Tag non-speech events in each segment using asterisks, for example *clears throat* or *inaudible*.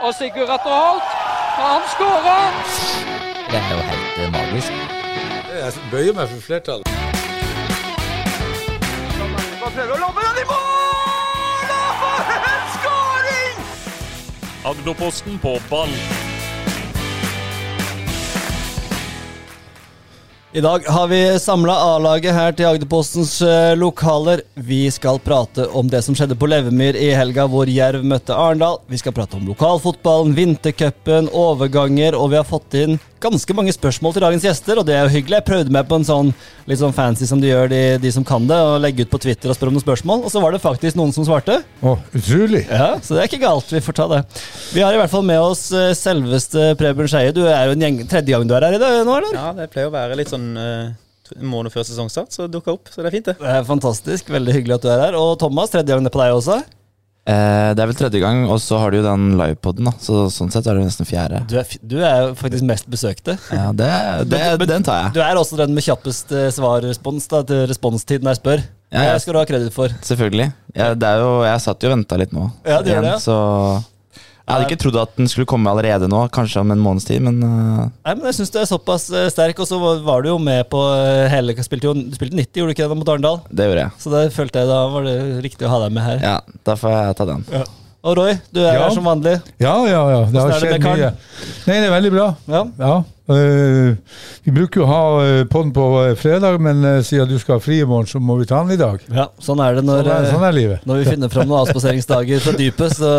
Og Sigurd Atter Holt, han skårer! Det er jo helt eh, magisk. Jeg bøyer meg for flertallet. Prøver å lobbe den i mål! Og for en skåring! Agderposten på ball. I dag har vi samla A-laget her til Agderpostens eh, lokaler. Vi skal prate om det som skjedde på Levemyr i helga, hvor Jerv møtte Arendal. Vi skal prate om lokalfotballen, vintercupen, overganger, og vi har fått inn ganske mange spørsmål til dagens gjester, og det er jo hyggelig. Jeg prøvde meg på en sånn litt sånn fancy som de gjør, de, de som kan det, og legge ut på Twitter og spørre om noen spørsmål, og så var det faktisk noen som svarte. Å, utrolig. Ja, Så det er ikke galt. Vi får ta det. Vi har i hvert fall med oss eh, selveste Preben Skeie. Du er jo en gjeng, tredje gang du er her i dag nå, eller? Ja, det pleier å være litt sånn eh, en måned før sesongstart, så dukka opp. Så det er fint, det. Det er fantastisk. Veldig hyggelig at du er her. Og Thomas, tredje gang det på deg også. Eh, det er vel tredje gang, og så har du jo den livepoden, da. Så sånn sett er det nesten fjerde. Du er, du er faktisk mest besøkte. Ja, det, det, Men- men- den tar jeg. Du er også den med kjappest eh, svarrespons da, til responstid når jeg spør. Ja, ja. Det skal du ha kreditt for. Selvfølgelig. Ja, det er jo, jeg satt jo og venta litt nå. Ja, det gjør det, ja. Så jeg hadde ikke trodd at den skulle komme allerede nå, kanskje om en måneds tid, men uh... Nei, men Jeg syns du er såpass eh, sterk, og så var- du jo med på eh, hele spilte jo, Du spilte 90, gjorde du ikke det, da, mot Arendal? det gjorde jeg. Så det følte jeg da var det riktig å ha deg med her. Ja, da får jeg ta den. Og Roy, du er Ja. her som vanlig. Ja, ja, ja. Det har det skjedd mye. Nei, det er veldig bra. Ja. Ja. Uh, vi bruker jo å ha uh, podden på eh, fredag, men uh, siden du skal ha fri i morgen, så må vi ta den i dag. ja, Sånn er det når, Sånn er, eh, sånn er livet. når vi finner fram noen avspaseringsdager fra dypet. Så,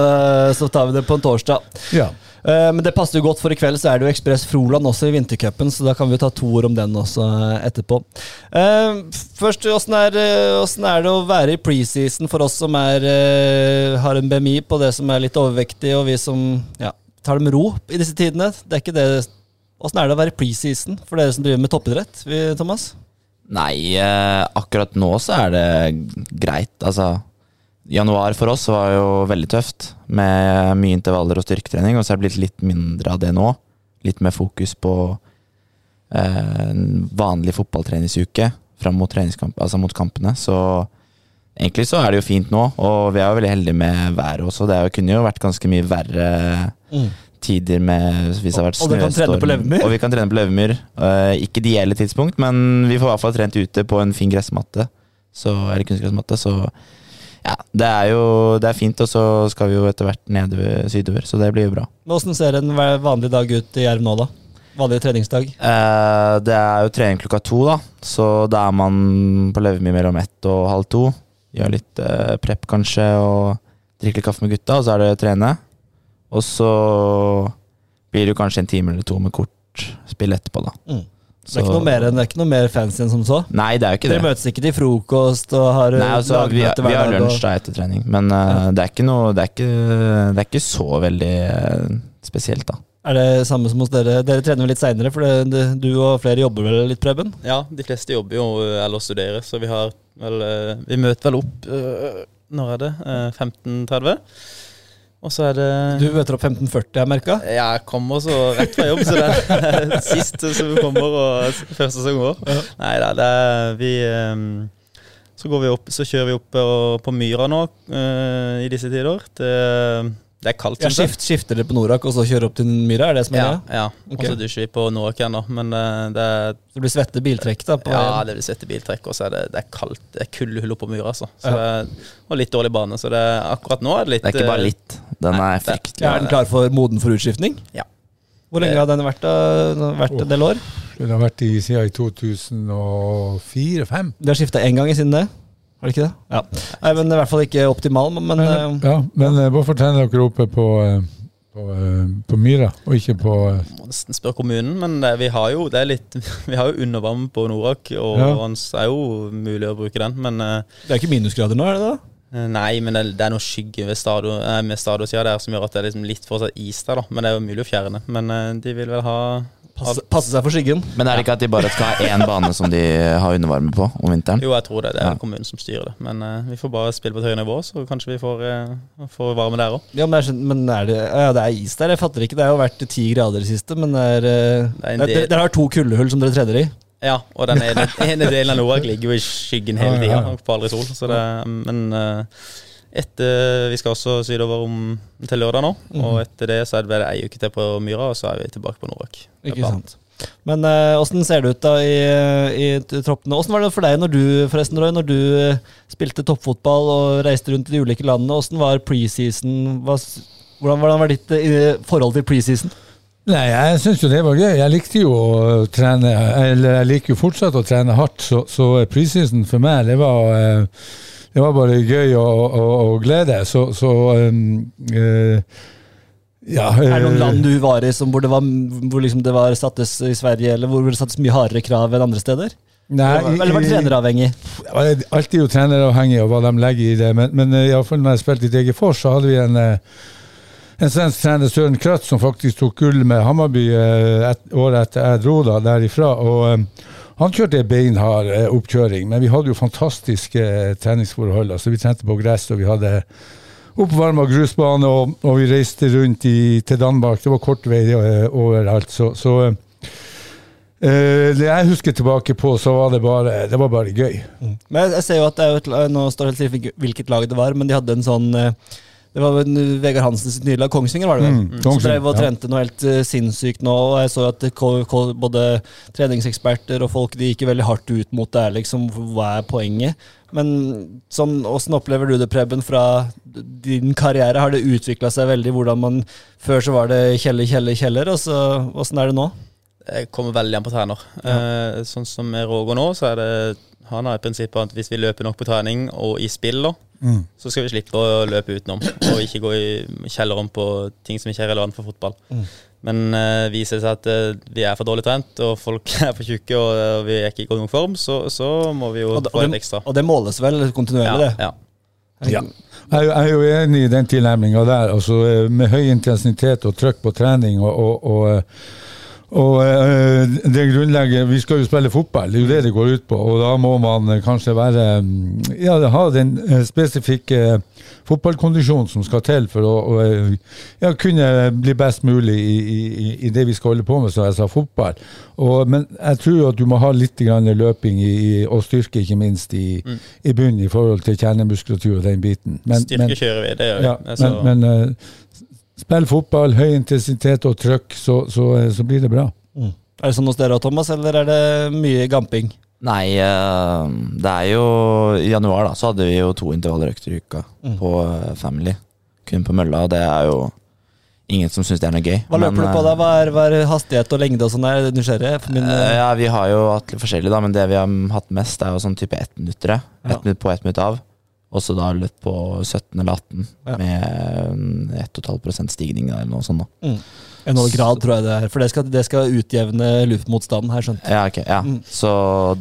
så tar vi det på en torsdag. Ja. Eh, Men det passer jo godt, for i kveld så er det jo Ekspress Froland også i vintercupen, så da kan vi ta to ord om den også eh, etterpå. Eh, Først, åssen er, er det å være i preseason for oss som er, har en BMI på det som er litt overvektig, og vi som ja, tar det med ro i disse tidene? Det er ikke det Åssen er det å være i preseason for dere som driver med toppidrett, Thomas? Nei, akkurat nå så er det greit. Altså, januar for oss var jo veldig tøft, med mye intervaller og styrketrening, og så er det blitt litt mindre av det nå. Litt mer fokus på eh, vanlig fotballtreningsuke fram mot, treningskamp, altså mot kampene. Så egentlig så er det jo fint nå, og vi er jo veldig heldige med været også. Det jo- kunne jo vært ganske mye verre tider med hvis det har vært trene? Og vi kan trene på Løvemyr. Uh, ikke ideelle tidspunkt, men vi får i hvert fall trent ute på en fin gressmatte. Så, eller kunstgressmatte, så ja, det er jo det er fint, og så skal vi jo etter hvert nedover sydover, så det blir jo bra. Men Åssen ser en vanlig dag ut i Jerv nå, da? Vanlig treningsdag? Eh, det er jo trening klokka to, da, så da er man på Levermyr mellom ett og halv to. Gjør litt eh, prep, kanskje, og drikker litt kaffe med gutta, og så er det trene. Og så blir det jo kanskje en time eller to med kortspill etterpå, da. Mm. Det er, ikke noe mer, det er ikke noe mer fancy enn som så? Nei, det er jo ikke Dere det. møtes ikke til frokost og har Nei, altså, vi, lagmøte vi har lunsj da etter trening, men eh, det er ikke noe Det er ikke, det er ikke så veldig eh, spesielt, da. Er det samme som hos dere? Dere trener vel litt seinere, for det, det, du og flere jobber vel litt, Preben? Ja, de fleste jobber jo eh, eller studerer, så vi har vel Vi møter vel opp Når er det? Eh, 15.30. Og så er det Du møter opp 15.40, jeg merka. Ja, jeg kommer så rett fra jobb, så det er *laughs* sist som kommer og første som går. Nei da, det er vi ehm, Så går vi opp, så kjører vi opp på, på Myra nå eh, i disse tider. Det, det er kaldt. Ja, skift, skifter dere på Norak og så kjører opp til Myra? Er det som er Ja, ja. Okay. og så dusjer vi på Norak igjen, da. Men eh, det er Det blir svette biltrekk da? På ja, veien. det blir svette biltrekk, og så er det, det er kaldt. Det er kuldehull på Myra, altså. Så Ja. det er, og litt dårlig bane, så det er, akkurat nå er det litt Det er ikke bare eh, litt. Den Nei, er fryktelig. Er den klar for moden for utskiftning? Ja. Hvor lenge har den vært, vært en del år? Den har vært i siden i 2004-2005. Du har skifta én gang siden det? Har det ikke det? Ja. Nei, men I hvert fall ikke optimal, men, men eh, Ja, men eh, hvorfor trener dere oppe på, eh, på, eh, på Myra, og ikke på eh, Må nesten spørre kommunen, men det, vi har jo det er litt *laughs* Vi har jo undervarme på Norak, og Ja. det er jo mulig å bruke den. Men eh, det er ikke minusgrader nå, er det da? Nei, men det, det er noe skygge ved stadion, eh, med stadionsida der som gjør at det er liksom litt fortsatt is der, da. Men det er jo mulig å fjerne. Men eh, de vil vel ha Passe, passe seg for skyggen. Men er det ikke at de bare skal ha én bane som de har undervarme på om vinteren? Jo, jeg tror det. Det er Ja. kommunen som styrer det. Men uh, vi får bare spille på et høyere nivå, så kanskje vi får, uh, får varme der òg. Ja, men, skjønner- men er det, ja, det er is der. Jeg fatter ikke. Det har jo vært ti grader i det siste, men det er, uh, Det er det- dere, dere har to kuldehull som dere treder i. Ja, og den ene, *laughs* ene delen av Norak ligger jo i skyggen hele tida, ja. på aldri sol. Det, men eh, Etter, Vi skal også sydover om til lørdag nå. mm. Og etter det så er det bare ei uke til på Myra, og så er vi tilbake på Norak Ikke sant. Men eh, åssen ser det ut da i, i troppene? Åssen var det for deg når du forresten, Roy, når du eh, spilte toppfotball og reiste rundt i de ulike landene? Åssen var preseason? Hvordan, hvordan var ditt eh, forhold til preseason? Nei, jeg syns jo det var gøy. Jeg likte jo å trene, eller jeg liker jo fortsatt å trene hardt, så, så preseason for meg, det var eh, det var bare gøy og, og, og glede. Så, så um, uh, ja, Er det noen land du var i som hvor det var, hvor liksom det var sattes i Sverige, eller hvor det sattes mye hardere krav enn andre steder? Nei, eller var det treneravhengig? Det er Alltid jo treneravhengig av hva de legger i det, men, men iallfall når jeg spilte i Degerfors, så hadde vi en, en svensk trener, Søren Krøtt, som faktisk tok gull med Hammarby eh, et, året etter jeg dro da derifra. og eh, Han kjørte beinhard eh, oppkjøring, men vi hadde jo fantastiske treningsforhold. altså Vi trente på gress, og vi hadde oppvarma grusbane, og, og vi reiste rundt i, til Danmark. Det var kort vei overalt. så, så Eh, det jeg husker tilbake på, så var det bare, det var bare gøy. Men jeg, ser jo at det er et, Nå står det helt stille hvilket lag det var, men de hadde en sånn eh, Det var vel Vegard Hansens nye lag, Kongsvinger, var det vel? Mm, Som Kongsvinger, drev og ja. noe helt uh, sinnssykt nå, og jeg så at både treningseksperter og folk de gikk veldig hardt ut mot det. her, liksom, Hva er poenget? Men sånn, åssen opplever du det, Preben, fra din karriere? Har det utvikla seg veldig? hvordan man Før så var det kjeller, kjeller, kjeller, og så åssen er det nå? Jeg kommer veldig an på trener. Eh, sånn som med Roger nå, så er det han har i prinsippet at hvis vi løper nok på trening og i spill, da, Mm. så skal vi slippe å løpe utenom. Og ikke gå i kjelleren på ting som ikke er relevant for fotball. Mm. Men uh, viser det seg at uh, vi er for dårlig trent, og folk *laughs* er for tjukke, og, uh, vi er ikke i god nok form, så, så må vi jo Og få og, litt det, ekstra. og det måles vel kontinuerlig, Ja, ja. det? Ja. Jeg, er jo- jeg er jo enig i den tilnærminga der. Altså, med høy intensitet og trøkk på trening og, og, og, og eh, det grunnlegget, Vi skal jo spille fotball, det er jo det det går ut på. Og da må man eh, kanskje være mm, Ja, ha den eh, spesifikke fotballkondisjonen som skal til for å, ja, kunne bli best mulig i, i, i det vi skal holde på med, som jeg sa, fotball. Og, men jeg tror at du må ha litt grann løping i, i, og styrke, ikke minst, i, i bunnen i forhold til kjernemuskulatur og den biten. Men- men- Styrke kjører vi, det gjør vi. ja, Altså, men, men spill fotball, høy intensitet og trøkk, så, så, eh, så blir det bra. Er det sånn hos dere òg, Thomas, eller er det mye gamping? Nei, eh, det er jo I januar da, så hadde vi jo to intervallrøkter i uka Mm. på eh, Family. Kun på mølla, og det er jo ingen som syns det er noe gøy. Hva løper Men, du på da? Hva er, hva er hastighet og lengde og sånn? Er nysgjerrig? For min, Ja, vi har jo hatt litt forskjellig, da, men det vi har hatt mest, er jo sånn type ettminuttere. Ja. Ett minutt på, ett minutt av. Og så da løpt på 17 eller 18 Ja. med 1,5% stigning eller noe sånt. da. mm. En halv grad, tror jeg det er. For det skal, det skal utjevne luftmotstanden her, skjønt. Ja, okay, ja. Mm. Så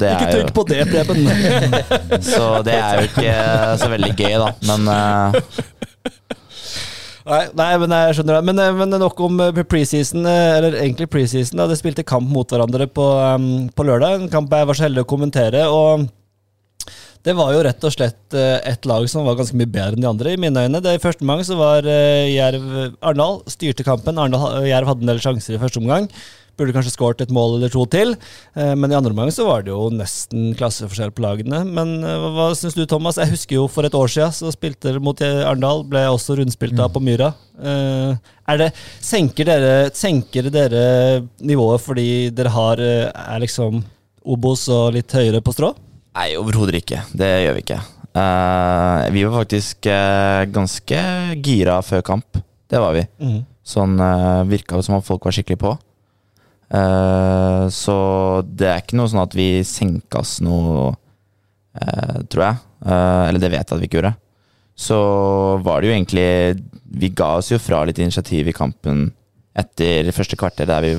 det Ikke er jo trykk på det, Preben! *laughs* Så det er jo ikke så veldig gøy, da. Men uh... nei, nei, men jeg skjønner det. Men, eh, men nok om eh, preseason, eller egentlig preseason. De spilte kamp mot hverandre på, um, på lørdag. En kamp jeg var så heldig å kommentere. og det var jo rett og slett eh, et lag som var ganske mye bedre enn de andre, i mine øyne. Det I første omgang så var eh, Jerv Arendal styrte kampen. Arendal, Jerv hadde en del sjanser i første omgang. Burde kanskje skåret et mål eller to til. Eh, Men i andre omgang så var det jo nesten klasseforskjell på lagene. Men eh, hva, syns du, Thomas? Jeg husker jo for et år siden så spilte dere mot eh, Arendal. Ble også rundspilt av på Myra. Eh, Er det, senker, dere, senker dere nivået fordi dere har, eh, er liksom Obos og litt høyere på strå? Nei, overhodet ikke. Det gjør vi ikke. Uh, vi var faktisk uh, ganske gira før kamp. Det var vi. Sånn uh, virka det som om folk var skikkelig på. Uh, så det er ikke noe sånn at vi senka oss noe, eh, tror jeg. Eh, eller det vet jeg at vi ikke gjorde. Så var det jo egentlig Vi ga oss jo fra litt initiativ i kampen etter første kvarter der vi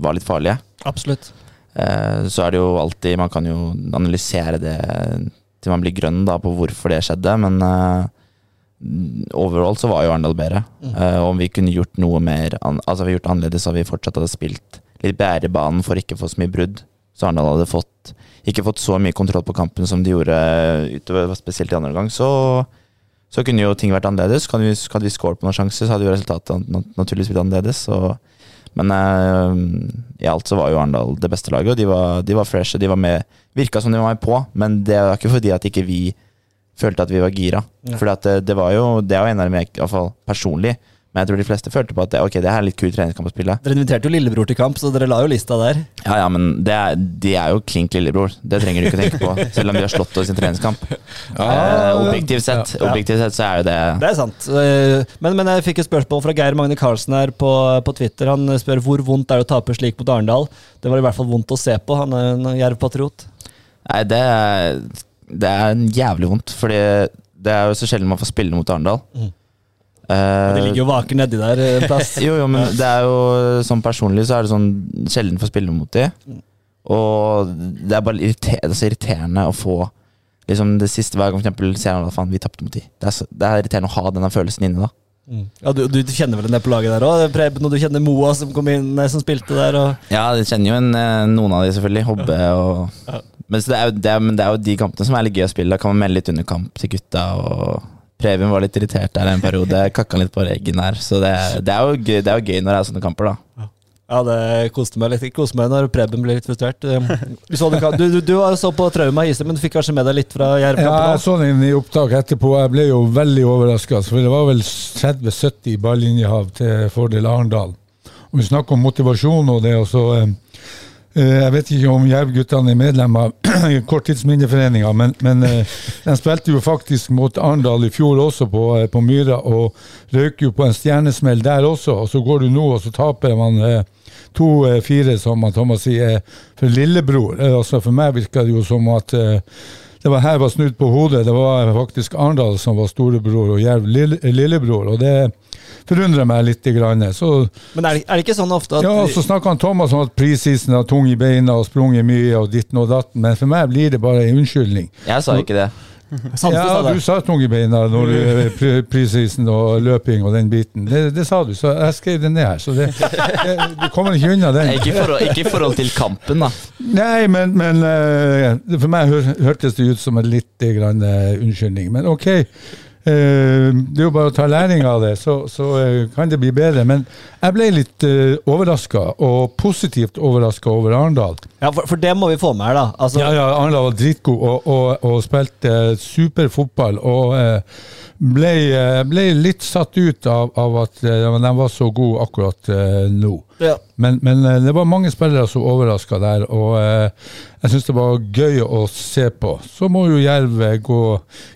var litt farlige. Absolutt. Eh, Så er det jo alltid Man kan jo analysere det til man blir grønn da på hvorfor det skjedde, men eh, overall så var jo Arendal bedre. Eh, om vi kunne gjort noe mer Altså vi gjort annerledes, så hadde vi fortsatt hadde spilt litt bedre i banen for ikke å få så mye brudd. Så Arendal hadde fått ikke fått så mye kontroll på kampen som de gjorde utover, spesielt i andre omgang. Så, så kunne jo ting vært annerledes. Hadde vi, hadde vi scoret på noen sjanser, så hadde jo resultatet nat- naturligvis blitt annerledes. Så men uh, i alt så var jo Arendal det beste laget, og de var, de var freshe. De var med, virka som de var med på, men det var ikke fordi at ikke vi følte at vi var gira. Ja. At det, det var jo Det er jo en av dem jeg, i hvert fall personlig, men jeg tror de fleste følte på at det, ok, det her er litt kul treningskamp å spille. Dere inviterte jo lillebror til kamp, så dere la jo lista der. Ja, ja, men det er, de er jo klink lillebror. Det trenger du ikke tenke på, *laughs* selv om de har slått oss i en treningskamp. Eh, objektivt sett, Ja. objektivt sett så er jo det Det er sant. Eh, Men, men jeg fikk et spørsmål fra Geir Magne Karlsen her på, på Twitter. Han spør hvor vondt er det å tape slik mot Arendal. Det var i hvert fall vondt å se på. Han er en jervpatriot. Nei, det er, det er jævlig vondt, fordi det er jo så sjelden man får spille mot Arendal. Mhm. Eh, De ligger jo vaker nedi der eh, en plass. *laughs* jo, jo, men det er jo sånn personlig så er det sånn sjelden får spille mot de. Og det er bare irriter det er så irriterende å få liksom det siste hver gang for eksempel ser han at faen, vi tapte mot de. Det er, så, det er irriterende å ha denne følelsen inne da. Ja, du, du kjenner vel en del på laget der òg? Preben, og du kjenner Moa som kom inn, som spilte der. Og Ja, jeg kjenner jo en, eh, noen av de selvfølgelig. Hobbe og men, så det er det er, men det er jo de kampene som er litt gøy å spille. Da kan man melde litt under kamp til gutta. og Preben var litt irritert der en periode. Kakka litt på reggen her. Så det, det, er jo gøy, det er jo gøy når det er sånne kamper, da. ja, det koste meg litt. Det koste meg når Preben ble litt frustrert. Du, så, du, du, du så på Trauma Hise, men du fikk kanskje med deg litt fra Ja, Jerv-kampen? jeg så den i opptak etterpå. Jeg ble jo veldig overraska. For det var vel 30-70 ballinjehav til fordel Arendal. Og vi snakker om motivasjon og det, og så eh, Jeg vet ikke om Jerv-guttene er medlem av *clears throat* Korttidsminneforeninga, men, men eh, de spilte jo faktisk mot Arendal i fjor også på, eh, på Myra, og røyk jo på en stjernesmell der også. Og så går du nå, og så taper man eh, 2-4, som han Thomas sier, eh, for lillebror. Eh, Altså For meg virker det jo som at eh, det var her var snudd på hodet. Det var faktisk Arendal som var storebror og Jerv lille, lillebror. Og det forundrer meg litt. Grann. Så, Men er det, er det ikke sånn ofte at ja, så snakker han Thomas om at prisisen har tung i beina og sprunget mye og ditten og datten, men for meg blir det bare en unnskyldning. Jeg sa ikke det. Ja, du sa tungebeina når du prisisen og løping og den biten. Det, det sa du, så jeg skrev det ned her. Så det, du kommer ikke unna den. Ikke i forhold, ikke i forhold til kampen, da. Nei, men, men eh, for meg hør, hørtes det ut som en litt grann, eh, unnskyldning. Men ok, eh, det er jo bare å ta læring av det, så, så eh, kan det bli bedre. Men jeg ble litt uh, overraska, og positivt overraska over Arendal. Ja, for, for det må vi få med her, da. Altså, Ja, ja, Arendal var dritgod og, og, og spilte superfotball. Og eh, ble, eh, ble litt satt ut av, av at eh, de var så gode akkurat eh, nå. ja. Men, men det var mange spillere som overraska der, og jeg syns det var gøy å se på. Så må jo Jerv gå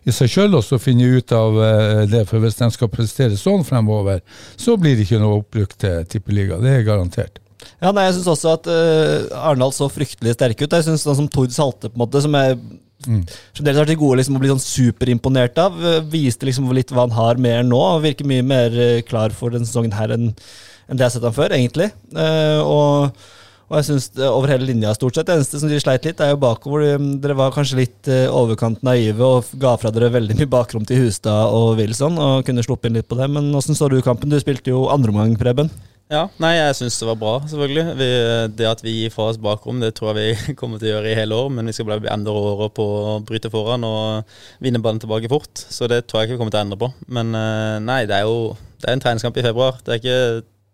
i seg sjøl og finne ut av det, for hvis de skal prestere sånn fremover, så blir det ikke noe oppbrukt til tippeliga. Det er garantert. Ja, nei, jeg syns også at uh, Arendal så fryktelig sterke ut. Jeg synes sånn som Tord Salte, på en måte, som jeg fremdeles vært gode liksom, å bli sånn superimponert av, eh, viste liksom litt hva han har mer nå, og virker mye mer eh, klar for denne sesongen her enn enn det jeg har sett han før, egentlig. Uh, og, og jeg synes over hele linja, stort sett, det eneste som de sleit litt, er jo bakover. Dere var kanskje litt uh, overkant naive og ga fra dere veldig mye bakrom til Hustad og Wilson, og kunne sluppet inn litt på det. Men åssen så du kampen? Du spilte jo andre omgang, Preben. Ja, nei, jeg syns det var bra, selvfølgelig. Vi, det at vi gir fra oss bakrom, det tror jeg vi *laughs* kommer til å gjøre i hele år. Men vi skal bli enda råere på å bryte foran og vinne ballen tilbake fort. Så det tror jeg ikke vi kommer til å endre på. Men eh, nei, det er jo det er en treningskamp i februar. Det er ikke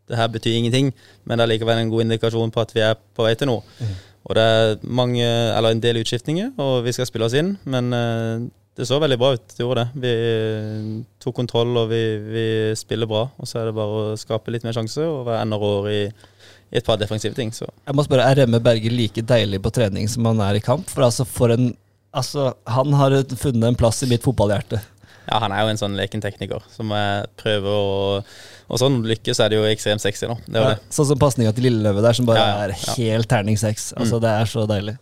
det her betyr ingenting, men det er likevel en god indikasjon på at vi er på vei til noe. Og det er mange, eller en del utskiftninger, og vi skal spille oss inn. Men eh, det så veldig bra ut, det gjorde det. Vi eh, tok kontroll, og vi, vi spiller bra. Og så er det bare å skape litt mer sjanse og være enda råere i, i et par defensive ting. Så Jeg må spørre, Er Remme Berger like deilig på trening som han er i kamp? For altså, for en Altså, Han har funnet en plass i mitt fotballhjerte. ja, han er jo en sånn leken tekniker som jeg prøver å Og sånn lykkes er det jo ekstremt sexy nå. Det jo det. Sånn som pasninga til Lilleløve der, som bare Ja, ja, er helt terning seks. Altså, Mm. Det er så deilig.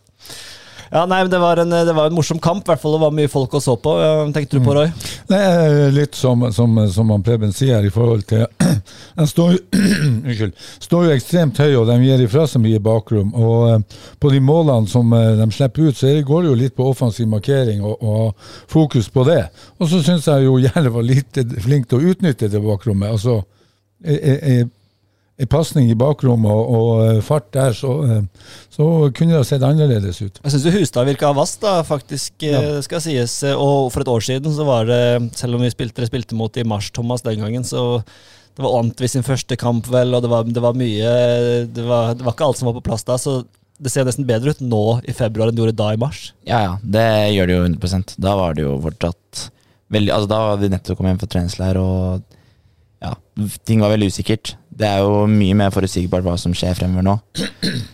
Ja, nei, det var, en, det var en morsom kamp, i hvert fall. Det var mye folk å så på. Tenkte du på, Roy? Er litt som, som, som Preben sier i forhold til *clears throat* Den står, *clears throat* står jo ekstremt høy, og de gir ifra seg mye bakrom. Og eh, på de målene som eh, de slipper ut, så går det jo litt på offensiv markering og, og fokus på det. Og så syns jeg jo Jerv var lite flink til å utnytte det bakrommet. Altså, en pasning i bakrommet og, og eh, fart der, så, eh, så kunne det ha sett annerledes ut. Jeg syns Hustad virka vass, da, faktisk, eh, Ja. skal sies. Og for et år siden så var det, selv om vi spilte, spilte mot i mars, Thomas, den gangen, så det var Antvi sin første kamp, vel, og det var, det var mye det var, det var ikke alt som var på plass da, så det ser nesten bedre ut nå i februar enn det gjorde da i mars. Ja, ja, det gjør det jo 100% Da var det jo fortsatt veldig Altså, da var vi nettopp kommet hjem fra treningsleir, og ja, ting var veldig usikkert. Det er jo mye mer forutsigbart hva som skjer fremover nå.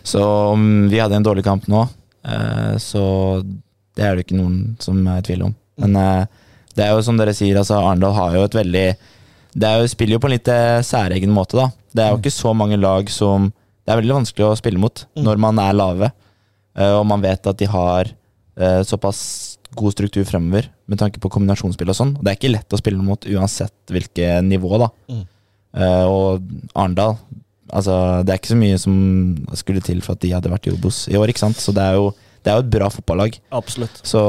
Så om vi hadde en dårlig kamp nå, eh, så det er det ikke noen som er i tvil om. Men eh, det er jo som dere sier, altså Arendal har jo et veldig Det er jo, spiller jo på en litt eh, særegen måte, da. Det er jo ikke så mange lag som Det er veldig vanskelig å spille mot når man er lave, og man vet at de har såpass god struktur fremover med tanke på kombinasjonsspill og sånn. Det er ikke lett å spille mot uansett hvilket nivå, da. Eh, og Arendal Altså, det er ikke så mye som skulle til for at de hadde vært i Obos i år, ikke sant. Så det er jo, det er jo et bra fotballag. Absolutt. Så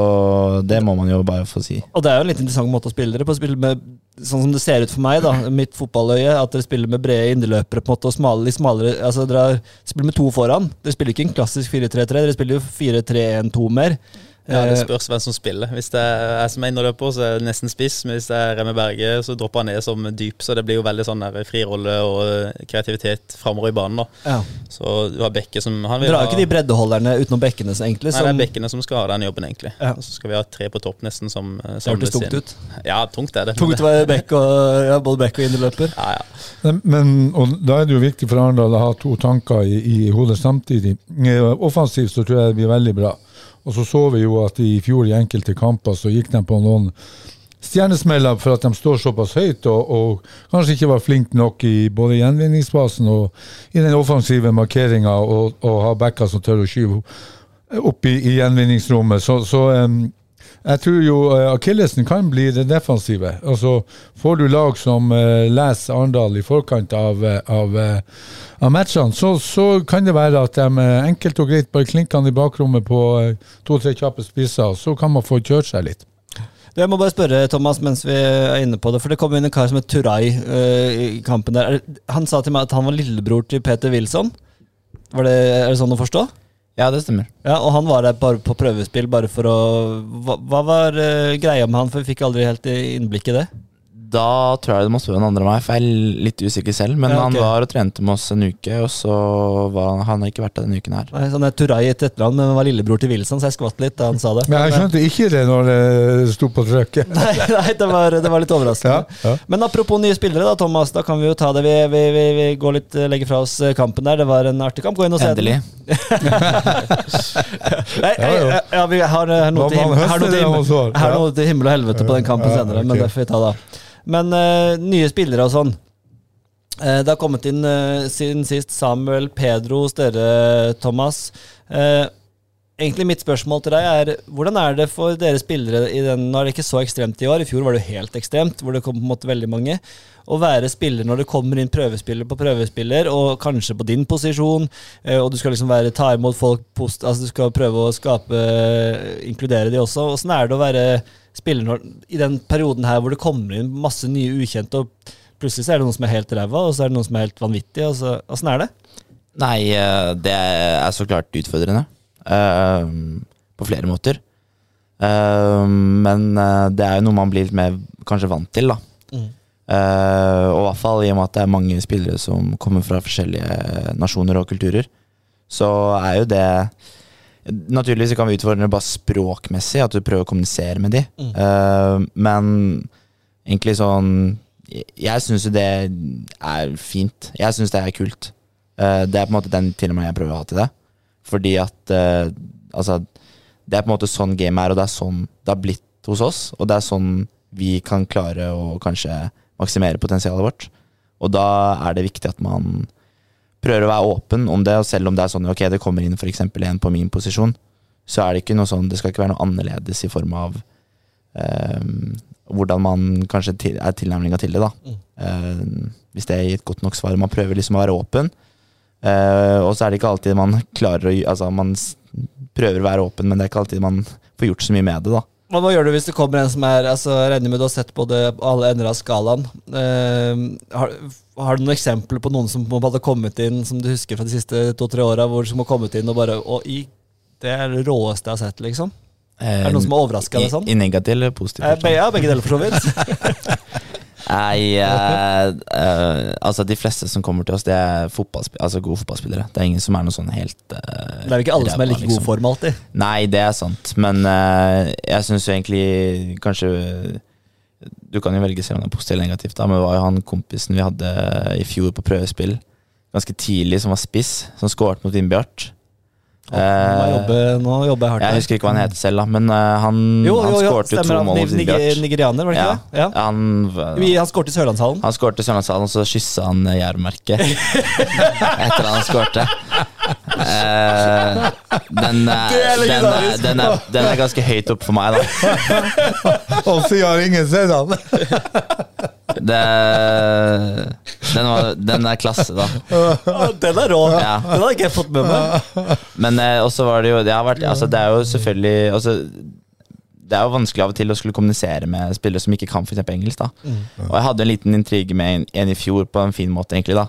det må man jo bare få si. Og det er jo en litt interessant måte å spille dere på. Spille med, sånn som det ser ut for meg, da, mitt fotballøye, at dere spiller med brede indreløpere på en måte, og smale, litt smalere altså Dere spiller med to foran. Dere spiller ikke en klassisk 4-3-3, dere spiller jo 4-3-1-2 mer. Ja, Det Eh, spørs hvem som spiller. Hvis det er jeg som er innerløper, så er det nesten spiss. Men hvis det er Remme Berge, så dropper han ned som dyp. Så det blir jo veldig sånn der frirolle og kreativitet framover i banen. da ja. Så du har Bekke som han vil Dere har ikke de breddeholderne utenom bekkene, så egentlig. Nei, det er bekkene som skal ha den jobben, egentlig. Ja. Så skal vi ha tre på topp, nesten, som eh, det hørtes tungt ut. Ja, tungt er det. Tungt å være bekk og, ja, både bekk og innerløper. Ja, ja. Men, da er det jo viktig for Arendal å ha to tanker i, i hodet samtidig. Eh, Offensivt så tror jeg det blir veldig bra. Og så så vi jo at i fjor i enkelte kamper så gikk de på noen stjernesmeller for at de står såpass høyt, og, og kanskje ikke var flinke nok i både gjenvinningsfasen og i den offensive markeringa, og, og ha backer som tør å skyve opp i, i gjenvinningsrommet. Så, så em, jeg tror jo eh, akillesen kan bli det defensive. Altså, får du lag som eh, leser Arendal i forkant av, eh, av, av matchene, så, så kan det være at de enkelt og greit bare klinker i bakrommet på to-tre kjappe spisser, så kan man få kjørt seg litt. Jeg må bare spørre, Thomas, mens vi er inne på det. For det kom inn en kar som het Turay uh, i kampen der. Er Han sa til meg at han var lillebror til Peter Wilson. Det, er det sånn å forstå? Ja, det stemmer. Ja, Og han var der bare på prøvespill, bare for å Hva, hva var uh, greia med han, for vi fikk aldri helt innblikk i det? Da tror jeg det må spørre den andre meg, for jeg er litt usikker selv. Men Ja, okay. han var og trente med oss en uke, og så var han, han har ikke vært der denne uken her. Nei, sånn er Turay et etternavn, men han var lillebror til Wilson, så jeg skvatt litt da han sa det. Men jeg skjønte ikke det når det sto på trykket. *laughs* Nei, nei det, var, det var litt overraskende. Ja, ja. Men apropos nye spillere, da, Thomas. Da kan vi jo ta det. Vi, vi, vi, vi går litt, eh, legger fra oss eh, kampen der. Det var en artig kamp. Gå inn og se Endelig. *laughs* Nei, Ja, ja. vi har, eh, noe til, himmel, har noe til himmel og helvete på den kampen Ja, senere. Men det får vi ta da. Men uh, nye spillere og sånn. Uh, det har kommet inn uh, siden sist Samuel Pedro hos dere, Thomas. Egentlig mitt spørsmål til deg er hvordan er det for dere spillere i den Nå er det ikke så ekstremt i år, i fjor var det jo helt ekstremt, hvor det kom på en måte veldig mange. Å være spiller når det kommer inn prøvespiller på prøvespiller, og kanskje på din posisjon, og du skal liksom være, ta imot folk post, altså Du skal prøve å skape Inkludere de også. Åssen er det å være spiller når, i den perioden her hvor det kommer inn masse nye ukjente, og plutselig så er det noen som er helt ræva, og så er det noen som er helt vanvittig. Åssen er det? Nei, eh, det er så klart utfordrende. eh, på flere måter. Eh, men det er jo noe man blir litt mer kanskje vant til, da. Mm. Og i hvert fall i og med at det er mange spillere som kommer fra forskjellige nasjoner og kulturer, så er jo det Naturligvis kan vi utfordre bare språkmessig, at du prøver å kommunisere med de. Mm. Uh, men egentlig sånn Jeg, syns jo det er fint. Jeg syns det er kult. Uh, det er på en måte den til og med jeg prøver å ha til det. Fordi at uh, Altså, det er på en måte sånn game er, og det er sånn det har blitt hos oss. Og det er sånn vi kan klare å kanskje maksimere potensialet vårt. Og da er det viktig at man prøver å være åpen om det, og selv om det er sånn ok, det kommer inn f.eks. en på min posisjon, så er det ikke noe sånn, det skal ikke være noe annerledes i form av eh, hvordan man kanskje til, er tilnærminga til det. da. Mm. Eh, hvis det er et godt nok svar. Man prøver liksom å være åpen. Eh, og så er det ikke alltid man klarer å Altså, man prøver å være åpen, men det er ikke alltid man får gjort så mye med det, da. Hva gjør du hvis det kommer en som er altså, regner med du har sett på det, alle ender av skalaen. Uh, har, har du noen eksempler på noen som hadde kommet inn, som du husker fra de siste to-tre åra, hvor som har kommet inn og bare Og i det er det råeste jeg har sett, liksom? Uh, Er det noen som har overraska deg sånn? I, I negativ eller positiv Eh, forstand? ja, begge deler, for så vidt. *laughs* Nei, eh, eh, altså de fleste som kommer til oss, det er fotballsp altså gode fotballspillere. Det er ingen som er noe sånn helt eh, Det er jo ikke alle som er ræva, like god liksom. form alltid. Nei, det er sant, men eh, jeg syns jo egentlig kanskje Du kan jo velge selv om det er positivt eller negativt, da, men det var jo han kompisen vi hadde i fjor på prøvespill, ganske tidlig, som var spiss, som skåret mot Vindbjart. Nå jobber, nå jobber jeg hardt. Jeg husker ikke hva han heter selv, da, men eh, han, jo, han jo, skårte jo to mål han. mot Nig- Nigerianer, var det ikke Ja. det? Ja. Han, Vi- Han skåret i Sørlandshallen. Han skårte i Sørlandshallen, og så kyssa han eh, etter at han skårte. Eh, den, er- den, er, den, er, den er ganske høyt opp for meg, da. *laughs* Og så har ingen sett han! *laughs* Det, den, var, den er klasse, da. Den er rå! Ja. Den har ikke jeg fått med meg. Men eh, også var det jo Det har vært Altså, det er jo selvfølgelig altså, det er jo vanskelig av og til å skulle kommunisere med spillere som ikke kan for engelsk. da Og jeg hadde en liten intrige med en, en i fjor, på en fin måte, egentlig. da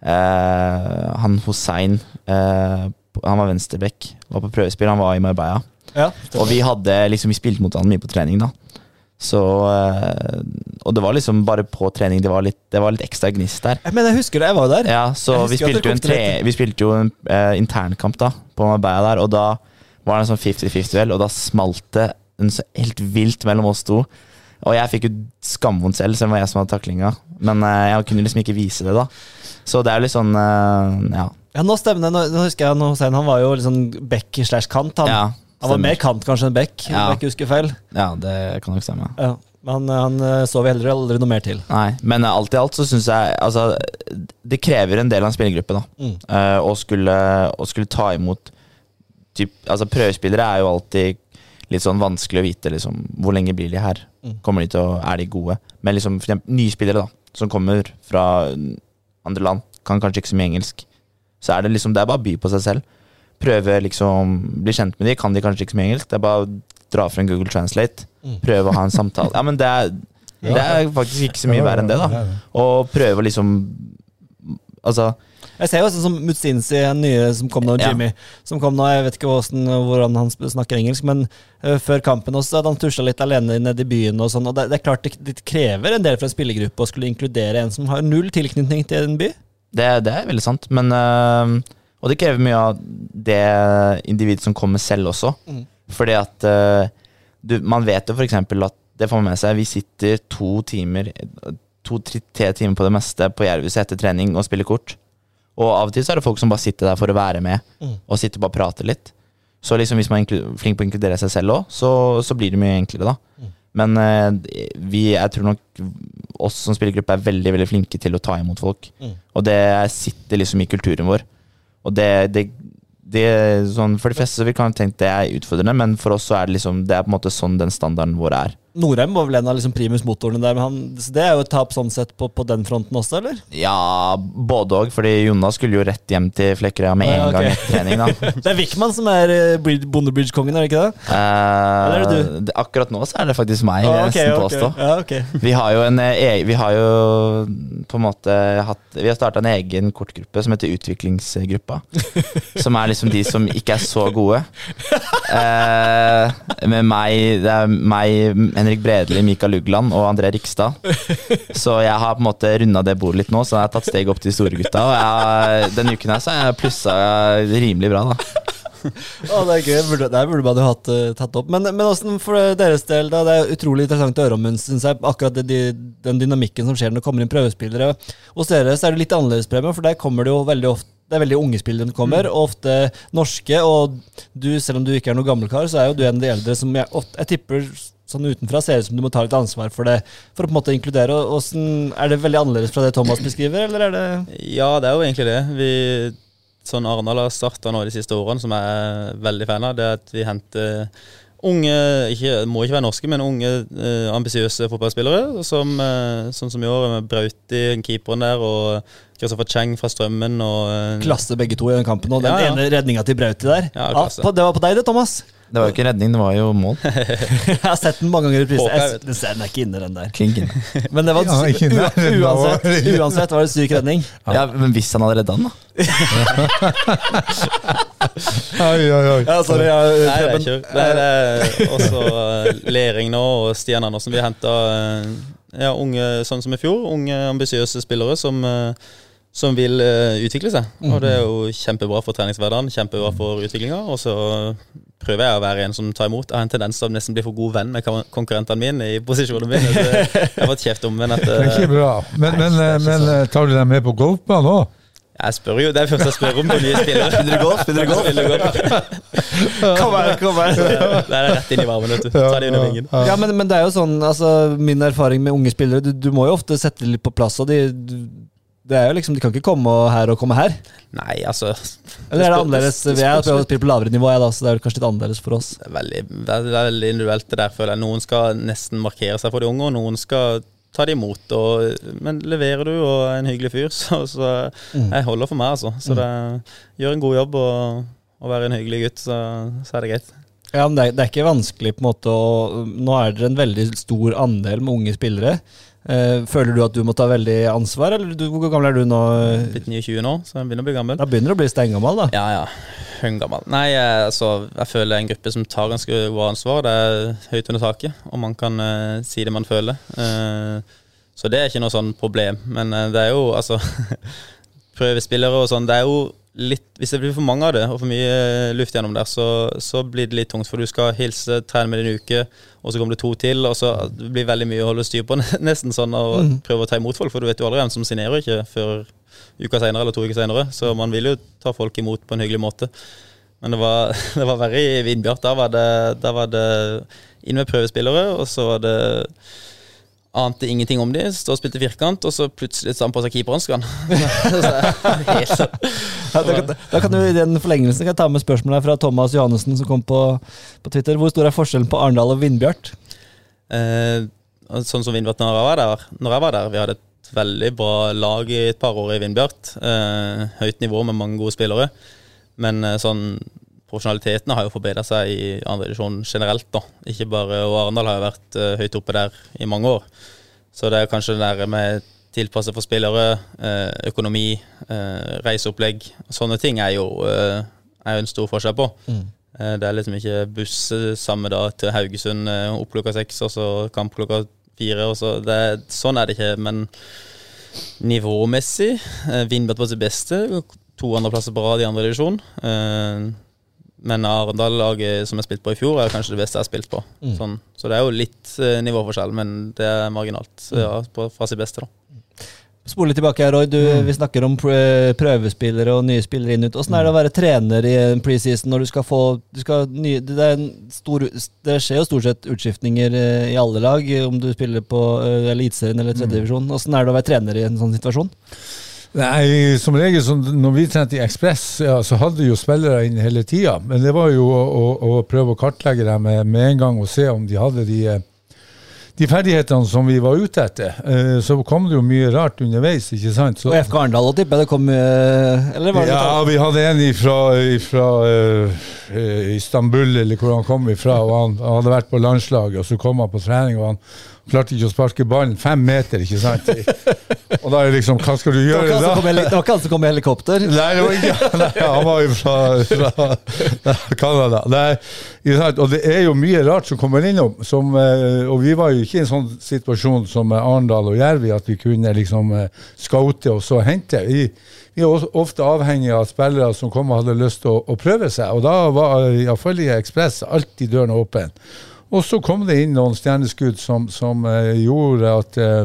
eh, Han Hussein eh, Han var venstreback, var på prøvespill, han var i Marbella. Ja. Og vi hadde liksom Vi spilte mot han mye på trening, da. Så eh, Og det var liksom bare på trening det var litt, det var litt ekstra gnist der. Men jeg husker det, jeg var der. Ja, så vi spilte, tre, vi spilte jo en eh, internkamp da på Marbella der, og da var det en sånn 50-50-duell, og da smalt det en så helt vilt mellom oss to. Og jeg fikk jo skamvondt selv, selv om det var jeg som hadde taklinga. Men eh, jeg kunne liksom ikke vise det, da. Så det er jo litt sånn eh, Ja. Ja, nå stemmer det. Nå, nå husker jeg Hussein, han var jo liksom back slash kant. Han, ja han var mer kant kanskje enn Beck, Ja. om jeg ikke husker feil. Ja, det kan nok stemme. Ja. Men han, han eh, så vi heller aldri noe mer til. Nei, men eh, alt i alt så syns jeg Altså, det krever en del av en spillergruppe, da. Mm. Uh, å, skulle, å skulle ta imot typ, Altså, prøvespillere er jo alltid litt sånn vanskelig å vite liksom, hvor lenge blir de her. Mm. Kommer de til å, Er de gode? Men liksom, for eksempel, nye spillere da, som kommer fra andre land, kan kanskje ikke så mye engelsk. Så er det liksom, det er bare å by på seg selv. Prøve liksom, bli kjent med dem. kan de kanskje ikke så mye engelsk. Det er bare å dra frem Google Translate, Mm. prøve å ha en samtale. Ja, men det er, det er faktisk ikke så mye verre enn det, da. Og prøve å liksom Altså, Jeg ser jo sånn som Mutsinsi, en nye som kom nå, Ja. Som kom nå, Jeg vet ikke hvordan, hvordan han snakker engelsk, men uh, før kampen også hadde han tusla litt alene nede i byen. og sånn, og det, det er klart det, det krever en del fra en spillergruppe å skulle inkludere en som har null tilknytning til en by. det, det er veldig sant. Men øh, Og det krever mye av det individet som kommer selv også. Mm. Fordi at uh, du, Man vet jo f.eks. at det får man med seg. Vi sitter to timer To-tre timer på det meste på Jervhuset etter trening og spiller kort. Og av og til så er det folk som bare sitter der for å være med, Mm. og sitter og bare prater litt. Så liksom hvis man er flink på å inkludere seg selv òg, så, så blir det mye enklere, da. Mm. Men uh, vi, jeg tror nok oss som spillergruppe er veldig veldig flinke til å ta imot folk. Mm. Og det sitter liksom i kulturen vår. Og det, det, det sånn, For de fleste så vil kan tenke det er utfordrende, men for oss så er det liksom Det er på en måte sånn den standarden vår er. Norheim var vel en av liksom primus motorene der, men han, det er jo et tap sånn sett på, på den fronten også, eller? Ja, både òg, fordi Jonas skulle jo rett hjem til Flekkerøya med en Ja, ok. gang etter trening. da *laughs* Det er Wickman som er eh, Bondebridge-kongen, er det ikke det? Eller er det det- akkurat nå så er det faktisk meg, vil Ah, jeg nesten påstå. Okay. Ja. Vi har jo en eh, e- Vi har jo på en måte hatt Vi har starta en egen kortgruppe som heter Utviklingsgruppa. *laughs* som er liksom de som ikke er så gode. Uh, med meg, det er meg, Henrik Bredli, Mikael Lugland og André Rikstad. Så jeg har på en måte runda det bordet litt nå, så jeg har tatt steg opp til de store gutta. Og jeg, denne uken her så har jeg plussa rimelig bra, da. Å, det er gøy. Burde, det burde man jo hatt uh, tatt opp. Men, men for deres del, da? Det er utrolig interessant å høre om, jeg, akkurat det, de, den dynamikken som skjer når det kommer inn prøvespillere. Hos dere så er det litt annerledes, premie, for der kommer det jo veldig ofte det er veldig unge spillere som kommer, og ofte norske. Og du, selv om du ikke er noen gammel kar, så er jo du en av de eldre som jeg, ofte, jeg tipper sånn utenfra ser ut som du må ta litt ansvar for det, for å på en måte inkludere. Hvordan- er det veldig annerledes fra det Thomas beskriver, eller er det Ja, det er jo egentlig det. Vi, sånn Arendal har starta nå de siste årene, som jeg er veldig fan av, det er at vi henter unge, ikke, må ikke være norske, men unge eh, ambisiøse fotballspillere. Som, eh, sånn som i år, med Brauti, keeperen der, og Kristoffer Cheng fra Strømmen. Og, eh, klasse begge to i den kampen? Og den Ja, ja. ene redninga til Brauti der. Ja, klasse. på, det var på deg, det, Thomas. Det var jo ikke redning, det var jo mål. *laughs* Jeg har sett den mange ganger i reprise. Jeg, Jeg-. Den er ikke inne, den der. Inn. *laughs* Men det var Ja, uansett, *laughs* uansett var det syk redning. Ja, men hvis han hadde redda den, da? Oi, oi, oi. Ja, sorry. Ja, Nei, det er ikke det er også eh, Lering nå og Stian Andersen. Vi henta ja, unge, sånn som i fjor, unge ambisiøse spillere som, eh, som vil eh, utvikle seg. Og det er jo kjempebra for treningshverdagen, kjempebra for utviklinga. Og så prøver jeg å være en som tar imot. Jeg har en tendens til å nesten bli for god venn med kon- konkurrentene mine i posisjonen min. Så Jeg har fått kjeft om men at Det *laughs* er ikke bra. Men, men, er ikke men så- eh, tar du dem med på golfbanen òg? Jeg spør jo, Det er først jeg spør om på nye spillere. Spiller du golf? Spiller du golf? Spiller golf. *laughs* Kom her, kom her. Det er det er rett inn i varmen. vet du. Ta det under vingen. Ja, men, men det er jo sånn, altså min erfaring med unge spillere, du, du må jo ofte sette det litt på plass, og de, du, det er jo liksom, de kan ikke komme her og komme her. Nei, altså Eller er det annerledes? Vi er på, på lavere nivå, jeg da, så det er kanskje litt annerledes for oss. Det er veldig, veldig, individuelt det der, føler jeg. Noen skal nesten markere seg for de unge, og noen skal ta det imot. Og, men leverer du og er en hyggelig fyr, *laughs* så, så jeg holder for meg, altså. Så det, gjør en god jobb og, og være en hyggelig gutt, så, så er det greit. Ja, men det er, det er ikke vanskelig på en måte å Nå er dere en veldig stor andel med unge spillere. Eh, føler du at du må ta veldig ansvar, eller du, hvor gammel er du nå? Blitt 29 nå, så jeg begynner å bli gammel. Da begynner du å bli steingammel, da. Ja, ja. Høngammel. Nei, jeg, altså, jeg føler en gruppe som tar ganske bra ansvar. Det er høyt under taket, og man kan uh, si det man føler. Uh, så det er ikke noe sånn problem. Men uh, det er jo, altså *laughs* Prøvespillere og sånn, det er jo litt Hvis det blir for mange av det, og for mye eh, luft gjennom der, så, så blir det litt tungt. For du skal hilse, trene med din uke, og så kommer det to til. Og så det blir veldig mye å holde styr på, *laughs* nesten sånn, og prøve å ta imot folk. For du vet jo aldri hvem som signerer ikke før uka senere eller to uker senere. Så man vil jo ta folk imot på en hyggelig måte. Men det var, *laughs* det var verre i Vindbjart. Da var det, da var det inn med prøvespillere, og så var det Ante ingenting om de, stod og spilte firkant, og så plutselig tar han på seg keeperhansken. *laughs* Helt *laughs* sånn. Ja, da, kan, da kan du i den forlengelsen kan jeg ta med spørsmålet fra Thomas Johannessen, som kom på, på Twitter. Hvor stor er forskjellen på Arendal og Vindbjart? Eh, sånn som Vindbjart når jeg var der. Når jeg var der, Vi hadde et veldig bra lag i et par år i Vindbjart. Eh, høyt nivå med mange gode spillere. Men eh, sånn profesjonaliteten har jo forbedra seg i andre divisjon generelt. da. Ikke bare, og Arendal har jo vært uh, høyt oppe der i mange år. Så det er kanskje det der med tilpasset for spillere, uh, økonomi, uh, reiseopplegg. Sånne ting er jo, er jo en stor forskjell på. Eh, Det er liksom ikke buss samme dag til Haugesund opp klokka seks, og så kamp klokka fire. Og så det, sånn er det ikke. Men nivåmessig Vindbert var sitt beste. To andreplasser på rad i andre divisjon. Eh, Men Arendal-laget som jeg spilte på i fjor, er kanskje det beste jeg har spilt på. Sånn. Så det er jo litt eh, nivåforskjell, men det er marginalt ja, på, fra sitt beste, da. Spole litt tilbake her, Roy. Du, Vi snakker om prøvespillere og nye spillere inn ut. Åssen er det å være trener i en preseason når du skal få du skal nye, det, er en stor, det skjer jo stort sett utskiftninger eh, i alle lag, om du spiller på eh, Eliteserien eller tredjedivisjon. Åssen er det å være trener i en sånn situasjon? Nei, som regel så når vi trente i Ekspress, ja, så hadde vi jo spillere inn hele tida. Men det var jo å, å, å prøve å kartlegge dem med, med en gang og se om de hadde de, eh, de ferdighetene som vi var ute etter. Eh, Så kom det jo mye rart underveis, ikke sant. Så, Og FK Arendal og tipper jeg det kom Eller var det ja, vi hadde en fra eh, eh, Istanbul, eller hvor han kom ifra. og han, han hadde vært på landslaget, og så kom han på trening, og han klarte ikke å sparke ballen fem meter, ikke sant. Og da er det liksom, hva skal du gjøre da? det var ikke han som kom i helikopter. Nei, det var ikke nei, Han var jo fra, fra Canada. Og det er jo mye rart som kommer innom. Som, eh, og vi var jo ikke i en sånn situasjon som med Arendal og Jervi, at vi kunne liksom eh, scoute og så hente. Vi, vi er ofte avhengig av spillere som kom og hadde lyst til å, å prøve seg. Og da var iallfall i Ekspress alltid dørene åpen. Og så kom det inn noen stjerneskudd som, som uh, gjorde at uh,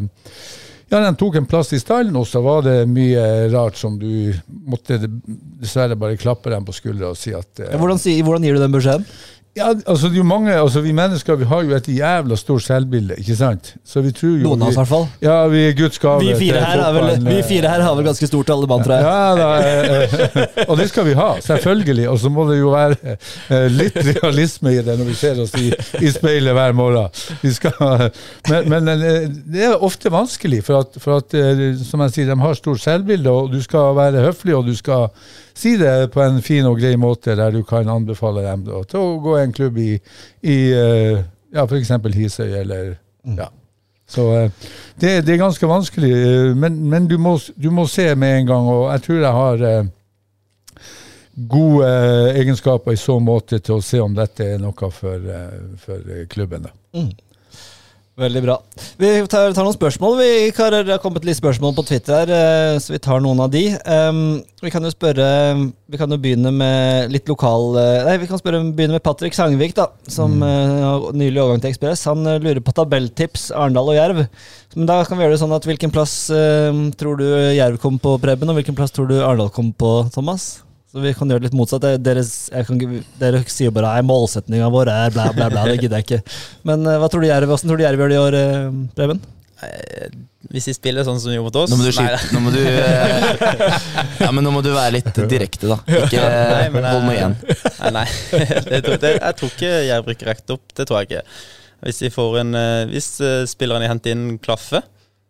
ja, de tok en plass i stallen, og så var det mye rart som du måtte dessverre bare klappe dem på skuldra og si at eh, Hvordan, hvordan gir du den beskjeden? Ja, altså det er jo mange, altså vi mennesker vi har jo et jævla stort selvbilde, ikke sant? Så vi tror jo Noen av oss, i hvert fall. Ja, vi er Guds gave Vi fire, her har vel, vi fire her har vel ganske stort alle mann, tror jeg. ja, da, eh, eh, *laughs* og det skal vi ha, selvfølgelig. Og så må det jo være eh, litt realisme i det når vi ser oss i, i speilet hver morgen. Vi skal, men men det er ofte vanskelig, for at, for at som jeg sier, de har stort selvbilde, og du skal være høflig, og du skal si det på en fin og grei måte, der du kan anbefale dem da, til å gå i en klubb i, i eh, ja, f.eks. Hisøy, eller ja. Så eh, det, det er ganske vanskelig, eh, men, men du, må, du må se med en gang, og jeg tror jeg har gode egenskaper i så måte til å se om dette er noe for, for klubben. Da. Veldig bra. Vi tar, tar noen spørsmål. Vi karer, det har kommet litt spørsmål på Twitter her, eh, så vi tar noen av de. Um, vi kan jo spørre Vi kan jo begynne med litt lokal eh, Nei, vi kan spørre, begynne med Patrick Sangvik, da, som mm. har nylig overgang til Ekspress. Han uh, lurer på tabelltips Arendal og Jerv. Men da kan vi gjøre det sånn at hvilken plass uh, tror du Jerv kom på, Preben, og hvilken plass tror du Arendal kom på, Thomas? Så vi kan gjøre det litt motsatt. Dere, jeg kan, dere sier bare at målsettinga vår er bla, bla, bla. Det gidder jeg ikke. Men eh, hva tror du Jerv, hvordan tror du Jerv gjør det i år, eh, Preben? Eh, Hvis de spiller sånn som de gjorde mot oss Nå må du skyte Nå må du Ja, men nå må du være litt direkte, da. Ikke Nei, men, hold noe igjen. Nei, nei. *laughs* Det, det, jeg tror ikke Jerv rykker rett opp. Det tror jeg ikke. Hvis de får en Hvis spillerne de henter inn, klaffer,